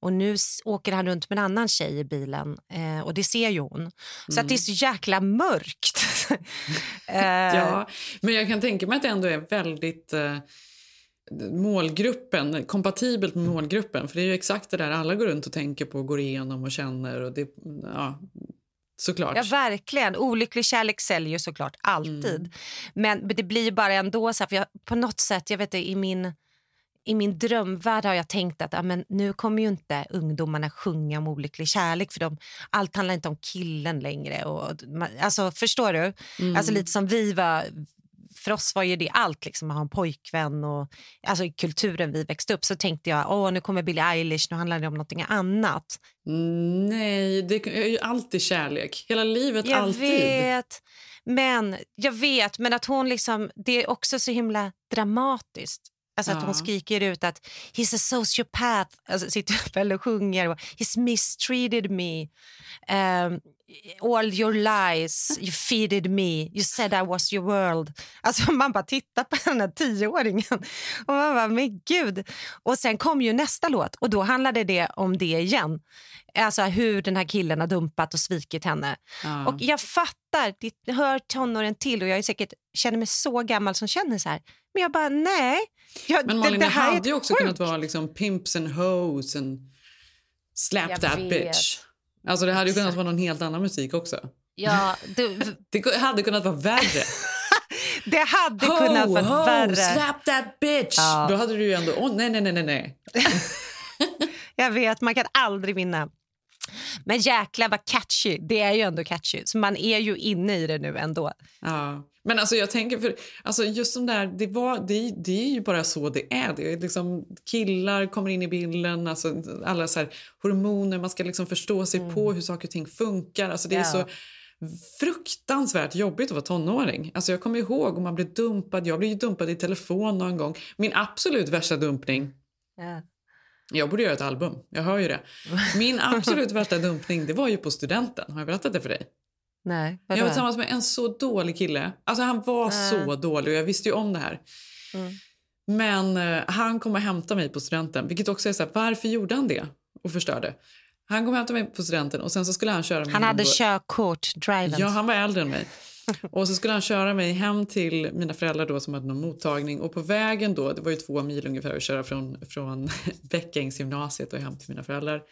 Speaker 6: Och nu åker han runt med en annan tjej i bilen och och det ser ju hon. Så att det är så jäkla mörkt. Eh,
Speaker 5: Ja, men jag kan tänka mig att det ändå är väldigt eh, målgruppen, kompatibelt med målgruppen. För det är ju exakt det där alla går runt och tänker på, går igenom och känner. Och det, ja, såklart.
Speaker 6: Ja, verkligen. Olycklig kärlek säljer ju såklart alltid. Men men det blir ju bara ändå så här, för jag, på något sätt, jag vet inte, i min, i min drömvärld har jag tänkt att ja, men nu kommer ju inte ungdomarna sjunga om olycklig kärlek för de, allt handlar inte om killen längre. Och, alltså, förstår du?
Speaker 5: Mm.
Speaker 6: Alltså lite som vi var, för oss var ju det allt, liksom, att ha en pojkvän. Och, alltså i kulturen vi växte upp så tänkte jag, åh nu kommer Billie Eilish, nu handlar det om någonting annat.
Speaker 5: Nej, det är ju alltid kärlek. Hela livet,
Speaker 6: Jag
Speaker 5: alltid.
Speaker 6: vet. Men jag vet, men att hon liksom, det är också så himla dramatiskt. Alltså att hon skriker ut att he's a sociopath, alltså sitter och sjunger och he's mistreated me. Um, all your lies, you feeded me, you said I was your world. Alltså man bara tittar på den här tioåringen och man bara, men gud. Och sen kom ju nästa låt och då handlade det om det igen. Alltså hur den här killen har dumpat och svikit henne.
Speaker 5: Ja.
Speaker 6: Och jag fattar, det hör tonåren till och jag är säkert, känner mig så gammal som känner så här. Men jag bara, nej. Jag,
Speaker 5: Men Malin,
Speaker 6: det,
Speaker 5: det,
Speaker 6: här är
Speaker 5: hade ju också
Speaker 6: sjukt.
Speaker 5: kunnat vara liksom pimps and hoes and slap
Speaker 6: Jag
Speaker 5: that
Speaker 6: vet.
Speaker 5: bitch. Alltså det hade ju kunnat vara någon helt annan musik också.
Speaker 6: Ja, du,
Speaker 5: Det hade kunnat vara värre.
Speaker 6: det hade
Speaker 5: ho,
Speaker 6: kunnat vara
Speaker 5: ho,
Speaker 6: värre.
Speaker 5: slap that bitch!
Speaker 6: Ja.
Speaker 5: Då hade du ju ändå... Nej, nej, nej, nej, nej.
Speaker 6: Jag vet, man kan aldrig vinna. Men jäklar vad catchy. Det är ju ändå catchy. Så man är ju inne i det nu ändå.
Speaker 5: Ja. Men alltså jag tänker, för alltså just de där, det, var, det, det är ju bara så det är. Det är liksom, killar kommer in i bilden, alltså alla så här, hormoner, man ska liksom förstå sig på hur saker och ting funkar. Alltså det är
Speaker 6: Mm. Ja.
Speaker 5: så fruktansvärt jobbigt att vara tonåring. Alltså jag kommer ihåg om man blev dumpad, jag blev dumpad i telefon någon gång. Min absolut värsta dumpning,
Speaker 6: Ja.
Speaker 5: Jag borde göra ett album, jag hör ju det. Min absolut värsta dumpning, det var ju på studenten. Har jag berättat det för dig?
Speaker 6: Nej,
Speaker 5: Jag
Speaker 6: vadå?
Speaker 5: var tillsammans med en så dålig kille. Alltså han var
Speaker 6: Äh.
Speaker 5: så dålig och jag visste ju om det här.
Speaker 6: Mm.
Speaker 5: Men eh, han kom och hämtade mig på studenten. Vilket också är så här, varför gjorde han det? Och förstörde. Han kom och hämtade mig på studenten och sen så skulle han köra mig
Speaker 6: Han hade körkort, driven.
Speaker 5: Ja, han var äldre än mig. Och så skulle han köra mig hem till mina föräldrar då som hade någon mottagning. Och på vägen då, det var ju två mil ungefär att köra från, från Bäckängsgymnasiet och hem till mina föräldrar.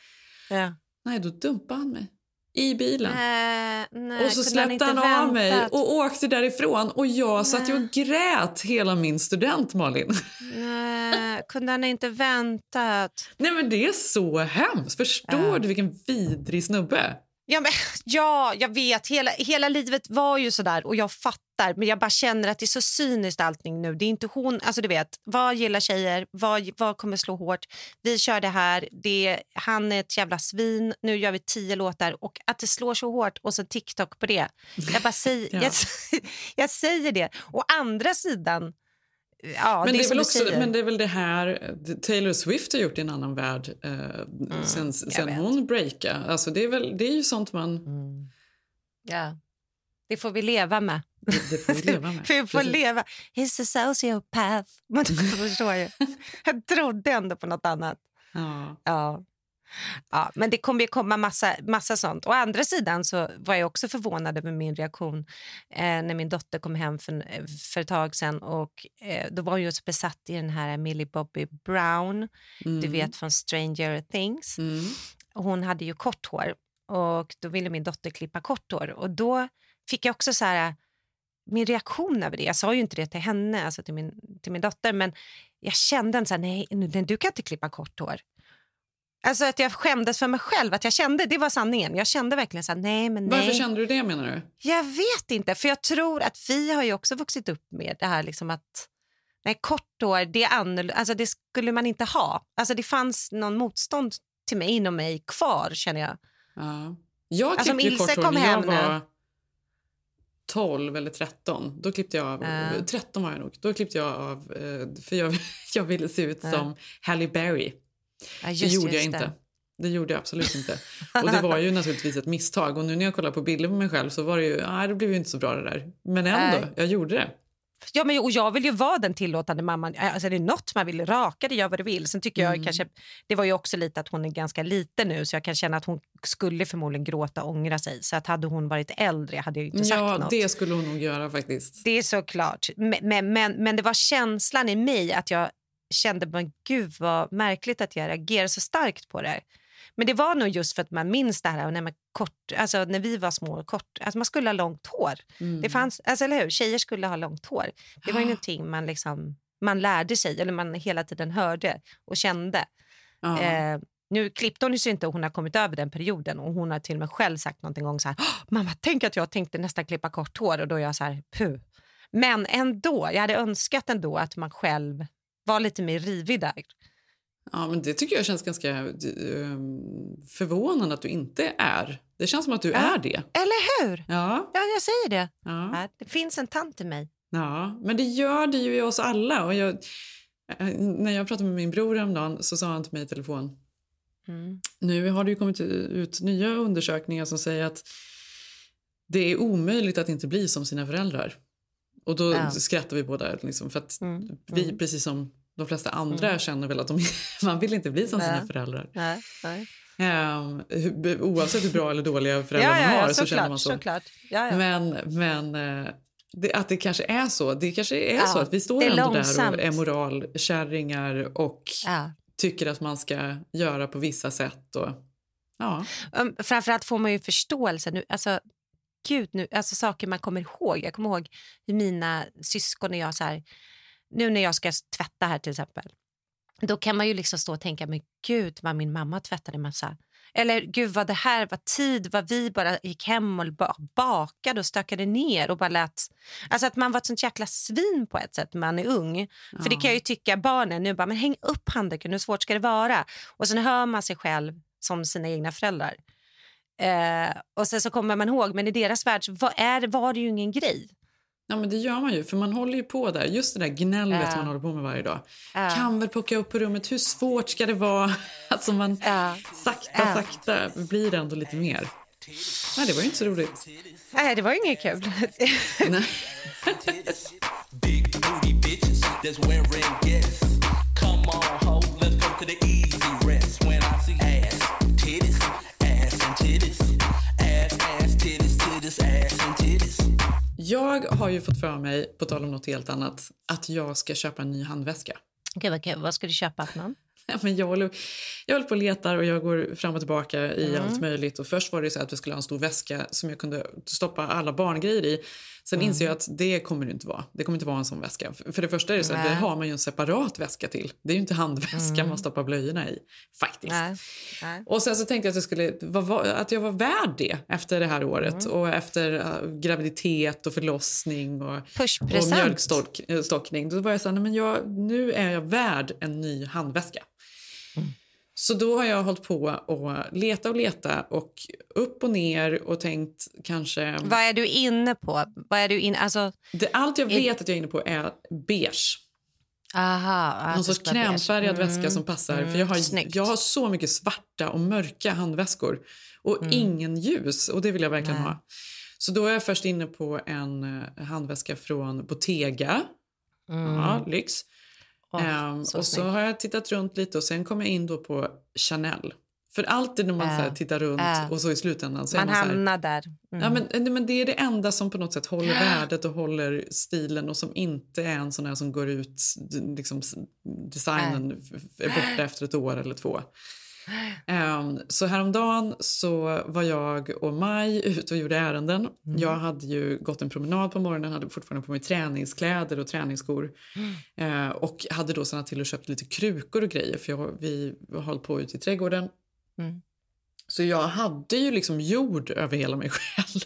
Speaker 6: Ja.
Speaker 5: Nej, då dumpade han mig i bilen.
Speaker 6: Nej, nej,
Speaker 5: och så
Speaker 6: han
Speaker 5: släppte
Speaker 6: inte
Speaker 5: han, av mig och åkte därifrån. Och jag satt ju och grät hela min student, Malin.
Speaker 6: Nej, kunde han inte väntat?
Speaker 5: Nej men det är så hemskt. Förstår du vilken vidrig snubbe?
Speaker 6: Ja, men, ja, jag vet. Hela, hela livet var ju så där och jag fattar. Men jag bara känner att det är så cyniskt allting nu. Det är inte hon, alltså du vet, vad gillar tjejer? Vad, vad kommer slå hårt? Vi kör det här. Det, han är ett jävla svin. Nu gör vi tio låtar och att det slår så hårt och så TikTok på det. Jag bara säger,
Speaker 5: Ja.
Speaker 6: jag, jag säger det. Å andra sidan, ja,
Speaker 5: men,
Speaker 6: det
Speaker 5: det
Speaker 6: är
Speaker 5: väl också, men det är väl det här Taylor Swift har gjort i en annan värld eh, sen, sen
Speaker 6: vet.
Speaker 5: hon breakade. Alltså det, är väl, det är ju sånt man...
Speaker 6: Ja. Det får vi leva med.
Speaker 5: Det, det får vi leva med.
Speaker 6: Vi får
Speaker 5: Precis.
Speaker 6: leva. He's a sociopath. Du förstår ju. Jag trodde ändå på något annat.
Speaker 5: Ja.
Speaker 6: Ja. Ja, men det kommer ju komma massa, massa sånt. Å andra sidan så var jag också förvånad över min reaktion eh, när min dotter kom hem för, för ett tag. Och, eh, då var hon ju så besatt i den här Millie Bobby Brown, du
Speaker 5: Mm.
Speaker 6: vet från Stranger Things.
Speaker 5: Mm.
Speaker 6: Och hon hade ju kort hår och då ville min dotter klippa kort hår. Och då fick jag också så här, min reaktion över det. Jag sa ju inte det till henne, alltså till min, till min dotter, men jag kände en så här, nej, du kan inte klippa kort hår. Alltså att jag skämdes för mig själv, att jag kände, det var sanningen. Jag kände verkligen så här, nej men nej.
Speaker 5: Varför kände du det menar du?
Speaker 6: Jag vet inte, för jag tror att vi har ju också vuxit upp med det här liksom att nej, kort hår, det är annorlunda, alltså det skulle man inte ha. Alltså det fanns någon motstånd till mig inom mig kvar känner jag.
Speaker 5: Ja. Jag
Speaker 6: Alltså, om
Speaker 5: klippte ju
Speaker 6: Ilse
Speaker 5: kort hår när jag
Speaker 6: hem nu-
Speaker 5: var 12 eller 13. Då klippte jag av,
Speaker 6: Ja.
Speaker 5: 13 var jag nog. Då klippte jag av, eh, för jag, jag ville se ut
Speaker 6: Ja.
Speaker 5: som Halle Berry.
Speaker 6: Ja,
Speaker 5: det
Speaker 6: just-
Speaker 5: gjorde jag inte.
Speaker 6: det.
Speaker 5: Det gjorde jag absolut inte. Och det var ju naturligtvis ett misstag. Och nu när jag kollar på bilder på mig själv så var det ju, nej det blev ju inte så bra det där. Men ändå,
Speaker 6: Nej.
Speaker 5: jag gjorde det.
Speaker 6: Ja, men, och jag vill ju vara den tillåtande mamman. Alltså, det är något man vill raka det, gör vad du vill. Sen tycker jag
Speaker 5: Mm.
Speaker 6: kanske, det var ju också lite att hon är ganska liten nu så jag kan känna att hon skulle förmodligen gråta och ångra sig. Så att hade hon varit äldre hade jag inte sagt
Speaker 5: Ja,
Speaker 6: något.
Speaker 5: det skulle hon nog göra faktiskt.
Speaker 6: Det är såklart. Men, men, men, men det var känslan i mig att jag kände, men gud vad märkligt att jag reagerar så starkt på det. Men det var nog just för att man minns det här när, man kort, alltså när vi var små och kort, alltså man skulle ha långt hår.
Speaker 5: Mm.
Speaker 6: Det fanns, alltså eller hur? Tjejer skulle ha långt hår. Det var ju någonting man, liksom, man lärde sig, eller man hela tiden hörde och kände.
Speaker 5: Ja.
Speaker 6: Eh, nu klippte hon ju sig inte och hon har kommit över den perioden och hon har till och med själv sagt någonting gång så här, "Åh, mamma tänk att jag tänkte nästan klippa kort hår och då är jag så här, puh. Men ändå, jag hade önskat ändå att man själv var lite mer rivig där.
Speaker 5: Ja, men det tycker jag känns ganska eh, förvånande att du inte är. Det känns som att du
Speaker 6: Ja.
Speaker 5: är det.
Speaker 6: Eller hur?
Speaker 5: Ja.
Speaker 6: Ja, jag säger det.
Speaker 5: Ja.
Speaker 6: Det finns en tant i mig.
Speaker 5: Ja, men det gör det ju i oss alla. Och jag, eh, när jag pratade med min bror häromdagen så sa han till mig i telefon
Speaker 6: Mm.
Speaker 5: Nu har det kommit ut nya undersökningar som säger att det är omöjligt att inte bli som sina föräldrar. Och då
Speaker 6: Ja.
Speaker 5: skrattar vi båda. Liksom, för att
Speaker 6: Mm.
Speaker 5: vi,
Speaker 6: Mm.
Speaker 5: precis som de flesta andra,
Speaker 6: Mm.
Speaker 5: känner väl att de, man vill inte bli som sina
Speaker 6: Nej.
Speaker 5: föräldrar.
Speaker 6: Nej, nej.
Speaker 5: Um, oavsett hur bra eller dåliga föräldrar
Speaker 6: Ja, ja,
Speaker 5: man har så
Speaker 6: såklart,
Speaker 5: känner man så.
Speaker 6: såklart.
Speaker 5: Men, men eh, det, att det kanske är så. Det kanske är
Speaker 6: Ja,
Speaker 5: så att vi står ändå där och är moralkärringar och
Speaker 6: Ja.
Speaker 5: tycker att man ska göra på vissa sätt. Och, ja.
Speaker 6: Um, framförallt får man ju förståelse. Nu, alltså, gud, nu, alltså saker man kommer ihåg. Jag kommer ihåg hur mina syskon och jag... Så här, nu när jag ska tvätta här till exempel. Då kan man ju liksom stå och tänka, men gud vad min mamma tvättade massa. Eller gud vad det här var tid, vad vi bara gick hem och ba- bakade och stökade ner och bara lät... Alltså att man var ett sånt jäkla svin på ett sätt när man är ung. För det kan jag ju tycka barnen nu bara, men häng upp handduken, hur svårt ska det vara? Och sen hör man sig själv som sina egna föräldrar. Eh, och sen så kommer man ihåg, men i deras värld så var, är, var det ju ingen grej.
Speaker 5: Ja, men det gör man ju, för man håller ju på där. Just det där gnället som man håller på med varje dag.
Speaker 6: Ja.
Speaker 5: Kan väl plocka upp på rummet, hur svårt ska det vara? Alltså man sakta,
Speaker 6: Ja.
Speaker 5: sakta blir det ändå lite mer. Nej, det var ju inte så roligt.
Speaker 6: Nej, det var ju inget kul.
Speaker 20: Wearing gas.
Speaker 5: ju fått för mig, på tal om något helt annat, att jag ska köpa en ny handväska.
Speaker 6: Okej, vad, vad ska du köpa för någon?
Speaker 5: Ja, men jag, håller, jag håller på och letar och jag går fram och tillbaka i
Speaker 6: Mm.
Speaker 5: allt möjligt. Och först var det så att vi skulle ha en stor väska som jag kunde stoppa alla barngrejer i. Sen
Speaker 6: Mm.
Speaker 5: inser jag att det kommer det inte vara. Det kommer inte vara en sån väska. För det första är det så det har man ju en separat väska till. Det är ju inte handväskan
Speaker 6: Mm.
Speaker 5: man stoppar blöjorna i. Faktiskt.
Speaker 6: Nej. Nej.
Speaker 5: Och sen så tänkte jag att jag, skulle, att jag var värd det efter det här året.
Speaker 6: Mm.
Speaker 5: Och efter uh, graviditet och förlossning och, och mjölkstockning. Då var jag så här, nej, men jag, nu är jag värd en ny handväska. Så då har jag hållit på och leta och leta och upp och ner och tänkt kanske...
Speaker 6: Vad är du inne på? Vad är du in, alltså,
Speaker 5: Det, allt jag vet att jag är inne på är beige.
Speaker 6: aha,
Speaker 5: Någon sorts krämfärgad väska som passar. För jag har,
Speaker 6: Mm. Snyggt.
Speaker 5: jag har så mycket svarta och mörka handväskor och
Speaker 6: Mm.
Speaker 5: ingen ljus. Och det vill jag verkligen
Speaker 6: Nej.
Speaker 5: ha. Så då är jag först inne på en eh, handväska från Bottega.
Speaker 6: Mm.
Speaker 5: Ja, lyx.
Speaker 6: Åh,
Speaker 5: Ehm,
Speaker 6: så
Speaker 5: och så har jag tittat runt lite och sen kom jag in då på Chanel. För alltid när man
Speaker 6: Äh,
Speaker 5: så här, tittar runt
Speaker 6: äh.
Speaker 5: och så i slutändan så
Speaker 6: Man
Speaker 5: man
Speaker 6: hamnar där. Mm.
Speaker 5: Ja, men, nej, men det är det enda som på något sätt håller värdet och håller stilen och som inte är en sån här som går ut, liksom, designen f- är borta efter ett år eller två. Um, så häromdagen så var jag och Maj ute och gjorde ärenden. Jag hade ju gått en promenad på morgonen, hade fortfarande på mig träningskläder och träningsskor. Eh, och hade då stannat till och köpt lite krukor och grejer för jag, vi höll på ute i trädgården.
Speaker 6: Mm.
Speaker 5: Så jag hade ju liksom jord över hela mig själv.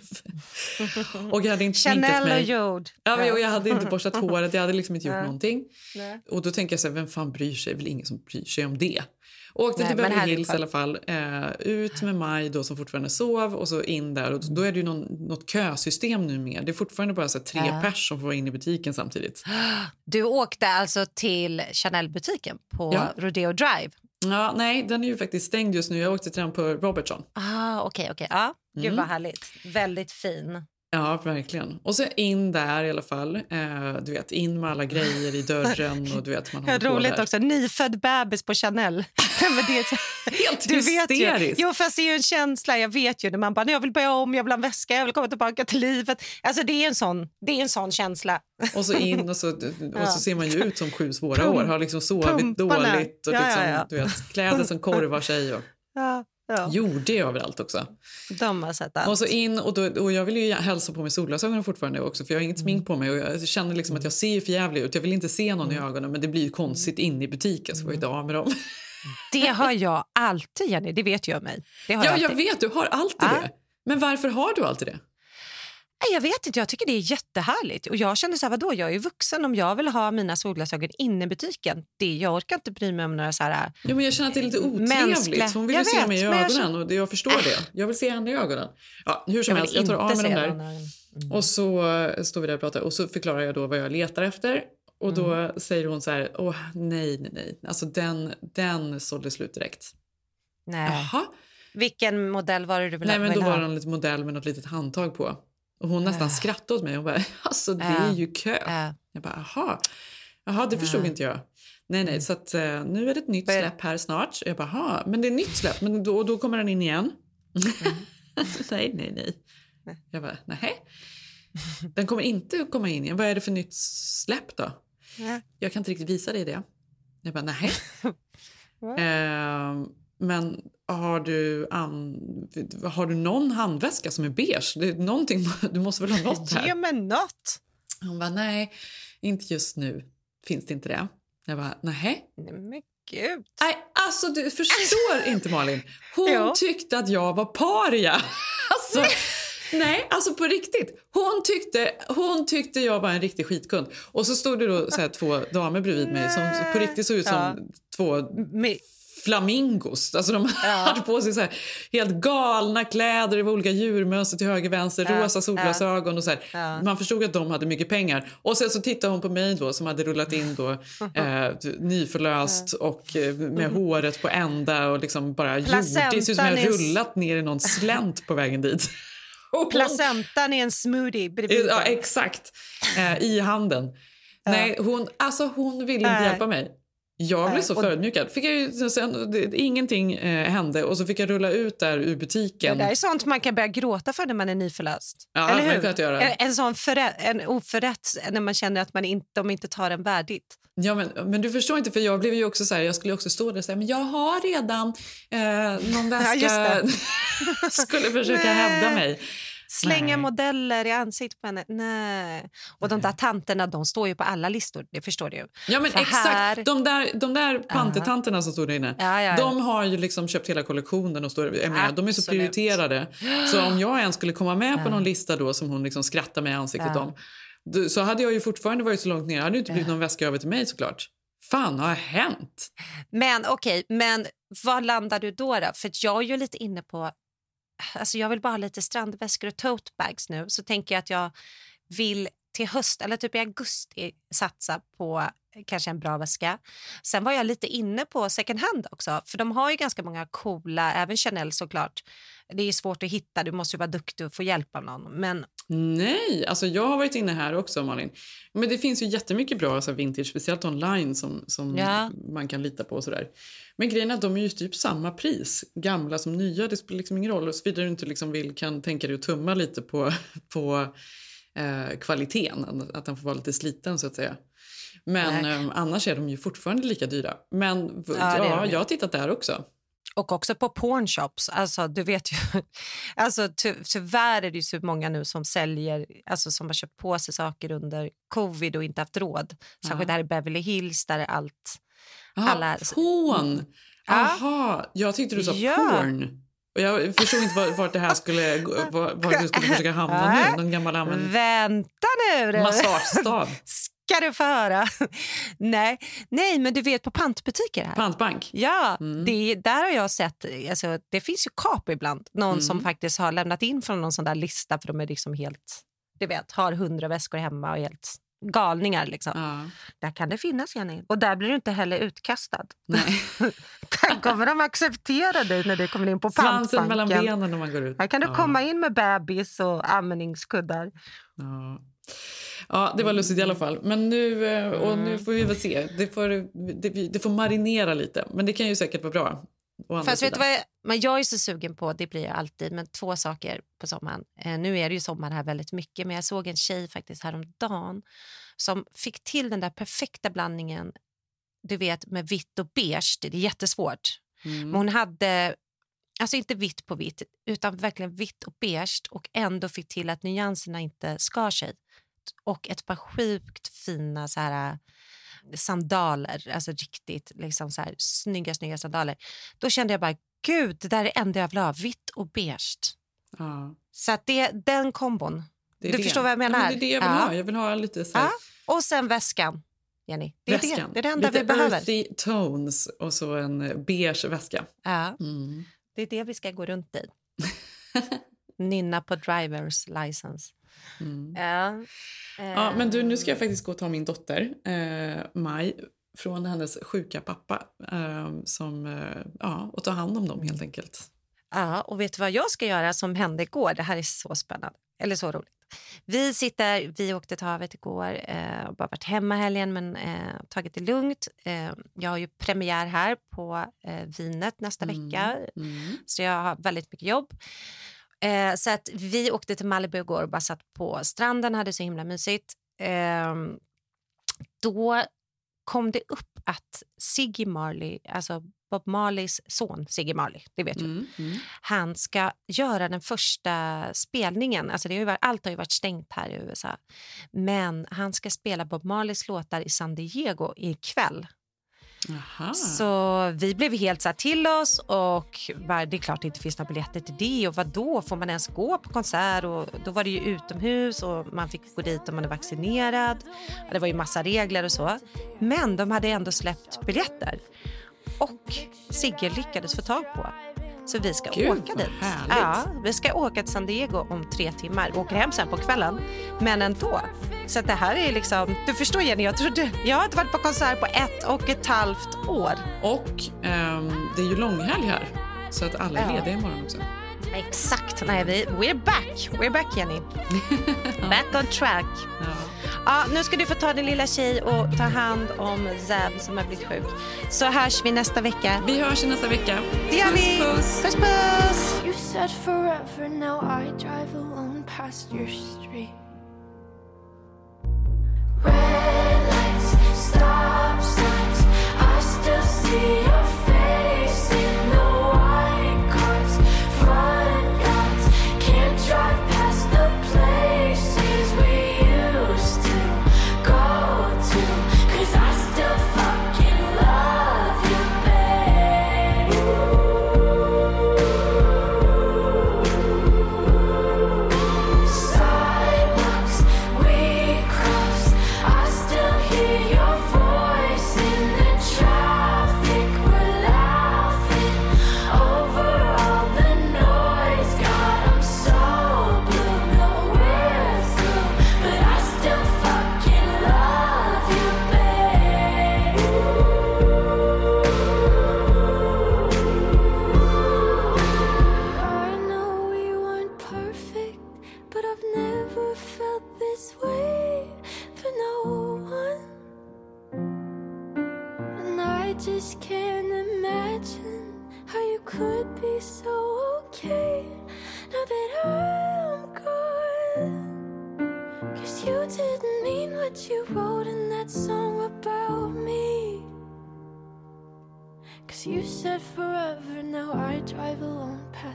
Speaker 5: och jag hade inte
Speaker 6: Chanel och
Speaker 5: mig.
Speaker 6: jord.
Speaker 5: Ja, men,
Speaker 6: Ja.
Speaker 5: och jag hade inte borstat håret, jag hade liksom inte gjort någonting.
Speaker 6: Nej.
Speaker 5: Och då tänker jag så här, vem fan bryr sig? Det är väl ingen som bryr sig om det. Åkte till Beverly Hills i alla fall. Eh, ut med Maj då som fortfarande sov och så in där. Och då är det ju någon, något kösystem nu med. Det är fortfarande bara så tre
Speaker 6: Ja.
Speaker 5: pers som får vara in i butiken samtidigt.
Speaker 6: Du åkte alltså till Chanel-butiken på
Speaker 5: Ja.
Speaker 6: Rodeo Drive?
Speaker 5: Ja, nej, den är ju faktiskt stängd just nu. Jag åkte till den på Robertson.
Speaker 6: Ah, Okej, okej. Ja, Gud
Speaker 5: Mm.
Speaker 6: vad härligt. Väldigt fin.
Speaker 5: Ja, verkligen. Och så in där i alla fall. Eh, du vet, in med alla grejer i dörren och du vet, man
Speaker 6: Roligt också. Nyfödd bebis på Chanel.
Speaker 5: Helt
Speaker 6: du vet ju.
Speaker 5: hysteriskt.
Speaker 6: Jo, fast det är ju en känsla. Jag vet ju när man bara, "Nej, jag vill börja om, jag vill ha en väska, jag vill komma tillbaka till livet. Alltså det är en sån, det är en sån känsla.
Speaker 5: Och så in och så, och
Speaker 6: Ja.
Speaker 5: så ser man ju ut som sju svåra
Speaker 6: Pump-
Speaker 5: år. Har liksom sovit
Speaker 6: pumparna.
Speaker 5: dåligt och
Speaker 6: Ja, ja,
Speaker 5: liksom,
Speaker 6: ja.
Speaker 5: Du vet, kläder som korvar sig och
Speaker 6: Ja, ja.
Speaker 5: jordig överallt också.
Speaker 6: De har sett allt.
Speaker 5: Och så in och, då, och jag vill ju hälsa på mig solglasögonen fortfarande också för jag har inget smink på mig och jag känner liksom att jag ser för jävlig ut. Jag vill inte se någon i ögonen men det blir ju konstigt inne i butiken så får jag inte av med dem.
Speaker 6: Det har jag alltid, Jenny. Det vet jag mig. Det har
Speaker 5: Ja,
Speaker 6: jag
Speaker 5: jag vet, du har alltid
Speaker 6: Ja.
Speaker 5: det. Men varför har du alltid det?
Speaker 6: Nej, Jag vet inte, jag tycker det är jättehärligt. Och jag känner så här, vadå, jag är vuxen om jag vill ha mina solglasögon inne i butiken. Det, jag orkar inte bry mig om några så här...
Speaker 5: Jo, men jag känner att det är lite
Speaker 6: Mänskliga-
Speaker 5: otrevligt. Hon vill ju
Speaker 6: Jag
Speaker 5: se mig i
Speaker 6: jag
Speaker 5: ögonen
Speaker 6: känner-
Speaker 5: och det- jag förstår det. Jag vill se henne i ögonen. Ja, hur som
Speaker 6: Jag
Speaker 5: helst, jag tar av mig de
Speaker 6: se
Speaker 5: där.
Speaker 6: ögon.
Speaker 5: Och så eh, står vi där och pratar och så förklarar jag då vad jag letar efter. Och då
Speaker 6: Mm.
Speaker 5: säger hon så här, åh nej, nej, nej. Alltså den, den sålde slut direkt.
Speaker 6: Nej.
Speaker 5: Jaha.
Speaker 6: Vilken modell var det du ville
Speaker 5: Nej, men då
Speaker 6: ha?
Speaker 5: var det en liten modell med något litet handtag på. Och hon nästan
Speaker 6: Äh.
Speaker 5: skrattade åt mig. Hon bara, alltså det
Speaker 6: Äh.
Speaker 5: är ju kö.
Speaker 6: Äh.
Speaker 5: Jag bara, jaha. Jaha, det förstod inte jag. Nej, nej, så att, nu är det ett nytt släpp här snart. Jag bara, jaha, men det är nytt släpp, men då, då kommer den in igen. nej, nej, nej. Jag bara, nej. Den kommer inte att komma in igen. Vad är det för nytt släpp då?
Speaker 6: Ja.
Speaker 5: Jag kan inte riktigt visa dig det. Jag bara, nej. eh, men har du, an, har du någon handväska som är beige? Det är någonting, du måste väl ha något här?
Speaker 6: Ge mig något!
Speaker 5: Hon bara, nej, inte just nu. Finns det inte det? Jag bara, nej.
Speaker 6: Men gud.
Speaker 5: Nej, alltså du förstår inte Malin. Hon
Speaker 6: Jo.
Speaker 5: tyckte att jag var paria. Alltså, nej, alltså på riktigt. Hon tyckte, hon tyckte jag var en riktig skitkund. Och så stod det då så här, två damer bredvid mig som på riktigt såg ut som
Speaker 6: Ja.
Speaker 5: två
Speaker 6: Men,
Speaker 5: flamingos. Alltså de hade på sig så här helt galna kläder, var olika djurmönster till höger vänster,
Speaker 6: Ja,
Speaker 5: rosa solglasögon och så.
Speaker 6: Ja.
Speaker 5: Man förstod att de hade mycket pengar. Och sen så tittade hon på mig då som hade rullat in då eh, nyförlöst och eh, med håret på ända och liksom bara jordigt. Det ser ut som jag
Speaker 6: Placentan
Speaker 5: rullat ner i någon slänt på vägen dit. Och
Speaker 6: placentan är en smoothie bredvid.
Speaker 5: Ja, exakt. Eh, I handen. Nej, hon, alltså hon ville inte
Speaker 6: Nej.
Speaker 5: hjälpa mig. Jag blev
Speaker 6: Eh,
Speaker 5: så
Speaker 6: och-
Speaker 5: förödmjukad. Fick jag ju, sen, det, ingenting eh, hände och så fick jag rulla ut där ur
Speaker 6: Det
Speaker 5: butiken.
Speaker 6: där är sånt man kan börja gråta för när man är nyförlöst.
Speaker 5: Ja,
Speaker 6: Eller
Speaker 5: det
Speaker 6: hur?
Speaker 5: göra.
Speaker 6: En, en sån förrä- en oförrätt när man känner att man inte, de inte tar en värdigt.
Speaker 5: Ja, men, men du förstår inte, för jag blev ju också så här, jag skulle också stå där och säga, men jag har redan eh, någon
Speaker 6: Ja,
Speaker 5: väska.
Speaker 6: det.
Speaker 5: skulle försöka hävda mig.
Speaker 6: Slänga
Speaker 5: Nej.
Speaker 6: modeller i ansiktet på henne. Nej. Och de där tanterna de står ju på alla listor, det förstår du.
Speaker 5: Ja, men
Speaker 6: För
Speaker 5: exakt.
Speaker 6: här-
Speaker 5: De där, de där pantertanterna som stod där inne,
Speaker 6: Ja, ja, ja.
Speaker 5: de har ju liksom köpt hela kollektionen och står, jag menar, de är så prioriterade. Så om jag ens skulle komma med på någon lista då som hon liksom skrattar mig i ansiktet om, så hade jag ju fortfarande varit så långt ner. Hade inte blivit någon väska över till mig såklart. Fan, har hänt?
Speaker 6: Men okej, men var landar du då? då? För jag är ju lite inne på... Alltså jag vill bara ha lite strandväskor och tote bags nu. Så tänker jag att jag vill till höst eller typ i augusti satsa på kanske en bra väska. Sen var jag lite inne på second hand också. För de har ju ganska många coola, även Chanel såklart. Det är svårt att hitta, du måste ju vara duktig och få hjälp av någon. Men
Speaker 5: Nej, alltså jag har varit inne här också Malin. Men det finns ju jättemycket bra så här, vintage, speciellt online som, som
Speaker 6: Ja.
Speaker 5: man kan lita på och sådär. Men grejen är att de är ju typ samma pris, gamla som nya. Det spelar liksom ingen roll. Och såvida du inte liksom vill, kan tänka dig att tumma lite på, på eh, kvaliteten, att den får vara lite sliten så att säga. Men eh, annars är de ju fortfarande lika dyra. Men
Speaker 6: Ja,
Speaker 5: ja, jag har tittat där också.
Speaker 6: Och också på pornshops. Alltså, du vet ju, alltså, ty, tyvärr är det så många nu som säljer, alltså, som har köpt på sig saker under covid och inte haft råd. Särskilt här i Beverly Hills där allt...
Speaker 5: Aha,
Speaker 6: alla-
Speaker 5: porn! Aha, jag tyckte du sa
Speaker 6: Ja.
Speaker 5: porn. Jag förstod inte var- vart det här skulle, var, var du skulle försöka hamna nu. Någon gammal använd
Speaker 6: Vänta nu! du. du få höra? Nej. Nej, men du vet på pantbutiker här.
Speaker 5: Pantbank.
Speaker 6: Ja,
Speaker 5: Mm.
Speaker 6: det, där har jag sett, alltså, det finns ju kap ibland. Någon
Speaker 5: Mm.
Speaker 6: som faktiskt har lämnat in från någon sån där lista för de är liksom helt, du vet, har hundra väskor hemma och helt galningar liksom. Där kan det finnas Jenny. Och där blir du inte heller utkastad.
Speaker 5: Nej.
Speaker 6: där kommer de acceptera dig när du kommer in på
Speaker 5: Svansen mellan
Speaker 6: pantbanken.
Speaker 5: benen när man går ut.
Speaker 6: Här kan du
Speaker 5: Ja.
Speaker 6: komma in med bebis och amningskuddar.
Speaker 5: Ja. Ja, det var lustigt i alla fall. Men nu, eh, och nu får vi väl se. Det får, det, det får marinera lite. Men det kan ju säkert vara bra.
Speaker 6: Fast vet du vad jag, men jag är så sugen på, det blir jag alltid, men två saker på sommaren. Eh, nu är det ju sommar här väldigt mycket, men jag såg en tjej faktiskt häromdagen som fick till den där perfekta blandningen, du vet med vitt och beige. Det är jättesvårt.
Speaker 5: Mm.
Speaker 6: Men hon hade, alltså inte vitt på vitt, utan verkligen vitt och beige och ändå fick till att nyanserna inte skar sig. Och ett par sjukt fina så här, sandaler, alltså riktigt liksom så här, snygga, snygga sandaler. Då kände jag bara, gud, det där är det enda jag vill ha, vitt och beige.
Speaker 5: Ja,
Speaker 6: Så att det, den kombon,
Speaker 5: det
Speaker 6: du
Speaker 5: det.
Speaker 6: förstår vad jag
Speaker 5: Ja,
Speaker 6: menar?
Speaker 5: men det är det jag vill
Speaker 6: Ja.
Speaker 5: ha. Jag vill ha lite så här,
Speaker 6: Ja. Och sen väskan, Jenny. Det är, det.
Speaker 5: väskan.
Speaker 6: det, är det enda
Speaker 5: lite
Speaker 6: vi behöver.
Speaker 5: earthy tones och så en eh, beige väska.
Speaker 6: Ja.
Speaker 5: Mm.
Speaker 6: Det är det vi ska gå runt i. Nynna på drivers license.
Speaker 5: Mm.
Speaker 6: Ja.
Speaker 5: Ja, men du, nu ska jag faktiskt gå och ta min dotter, eh, Maj, från hennes sjuka pappa. Eh, som, eh, ja, och ta hand om dem helt enkelt.
Speaker 6: Ja, och vet du vad jag ska göra som hände igår? Det här är så spännande. Eller så roligt. Vi sitter, vi åkte till havet igår eh, och bara varit hemma helgen men eh, tagit det lugnt. Eh, jag har ju premiär här på eh, vinet nästa vecka
Speaker 5: Mm.
Speaker 6: så jag har väldigt mycket jobb. Eh, så att vi åkte till Malibu igår och bara satt på stranden, hade så himla mysigt. Eh, då kom det upp att Siggy Marley, alltså Bob Marleys son Siggy Marley, det vet du.
Speaker 5: Mm. Mm.
Speaker 6: Han ska göra den första spelningen. Alltså det har varit, allt har ju varit stängt här i USA. Men han ska spela Bob Marleys låtar i San Diego ikväll.
Speaker 5: Aha.
Speaker 6: Så vi blev helt så här till oss och bara, det är klart det inte finns några biljetter till det. Och vad då Får man ens gå på konsert? Och då var det ju utomhus och man fick gå dit om man är vaccinerad. Det var ju massa regler och så. Men de hade ändå släppt biljetter. Och Sigge lyckades få tag på. Så vi ska
Speaker 5: Gud,
Speaker 6: åka dit.
Speaker 5: härligt.
Speaker 6: Ja, vi ska åka till San Diego om tre timmar. Åker hem sen på kvällen. Men ändå. Så det här är liksom... Du förstår Jenny, jag, trodde, jag har inte varit på konsert på ett och ett halvt år.
Speaker 5: Och ehm, det är ju långhelg här, så att alla är
Speaker 6: Ja.
Speaker 5: lediga imorgon också.
Speaker 6: Exakt. Nej, vi, we're back. We're back, Jenny. back on track.
Speaker 5: Ja.
Speaker 6: Ja, nu ska du få ta din lilla tjej och ta hand om Zeb som har blivit sjuk. Så hörs vi nästa vecka.
Speaker 5: Vi hörs nästa vecka.
Speaker 6: Det gör vi.
Speaker 5: Puss,
Speaker 6: puss. puss.
Speaker 8: You said forever, now I drive alone past your street.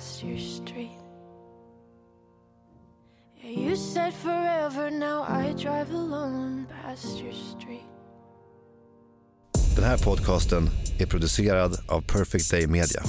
Speaker 8: Across your street. Yeah, you said forever, now I drive alone past your street.
Speaker 20: Den här podcasten är producerad av Perfect Day Media.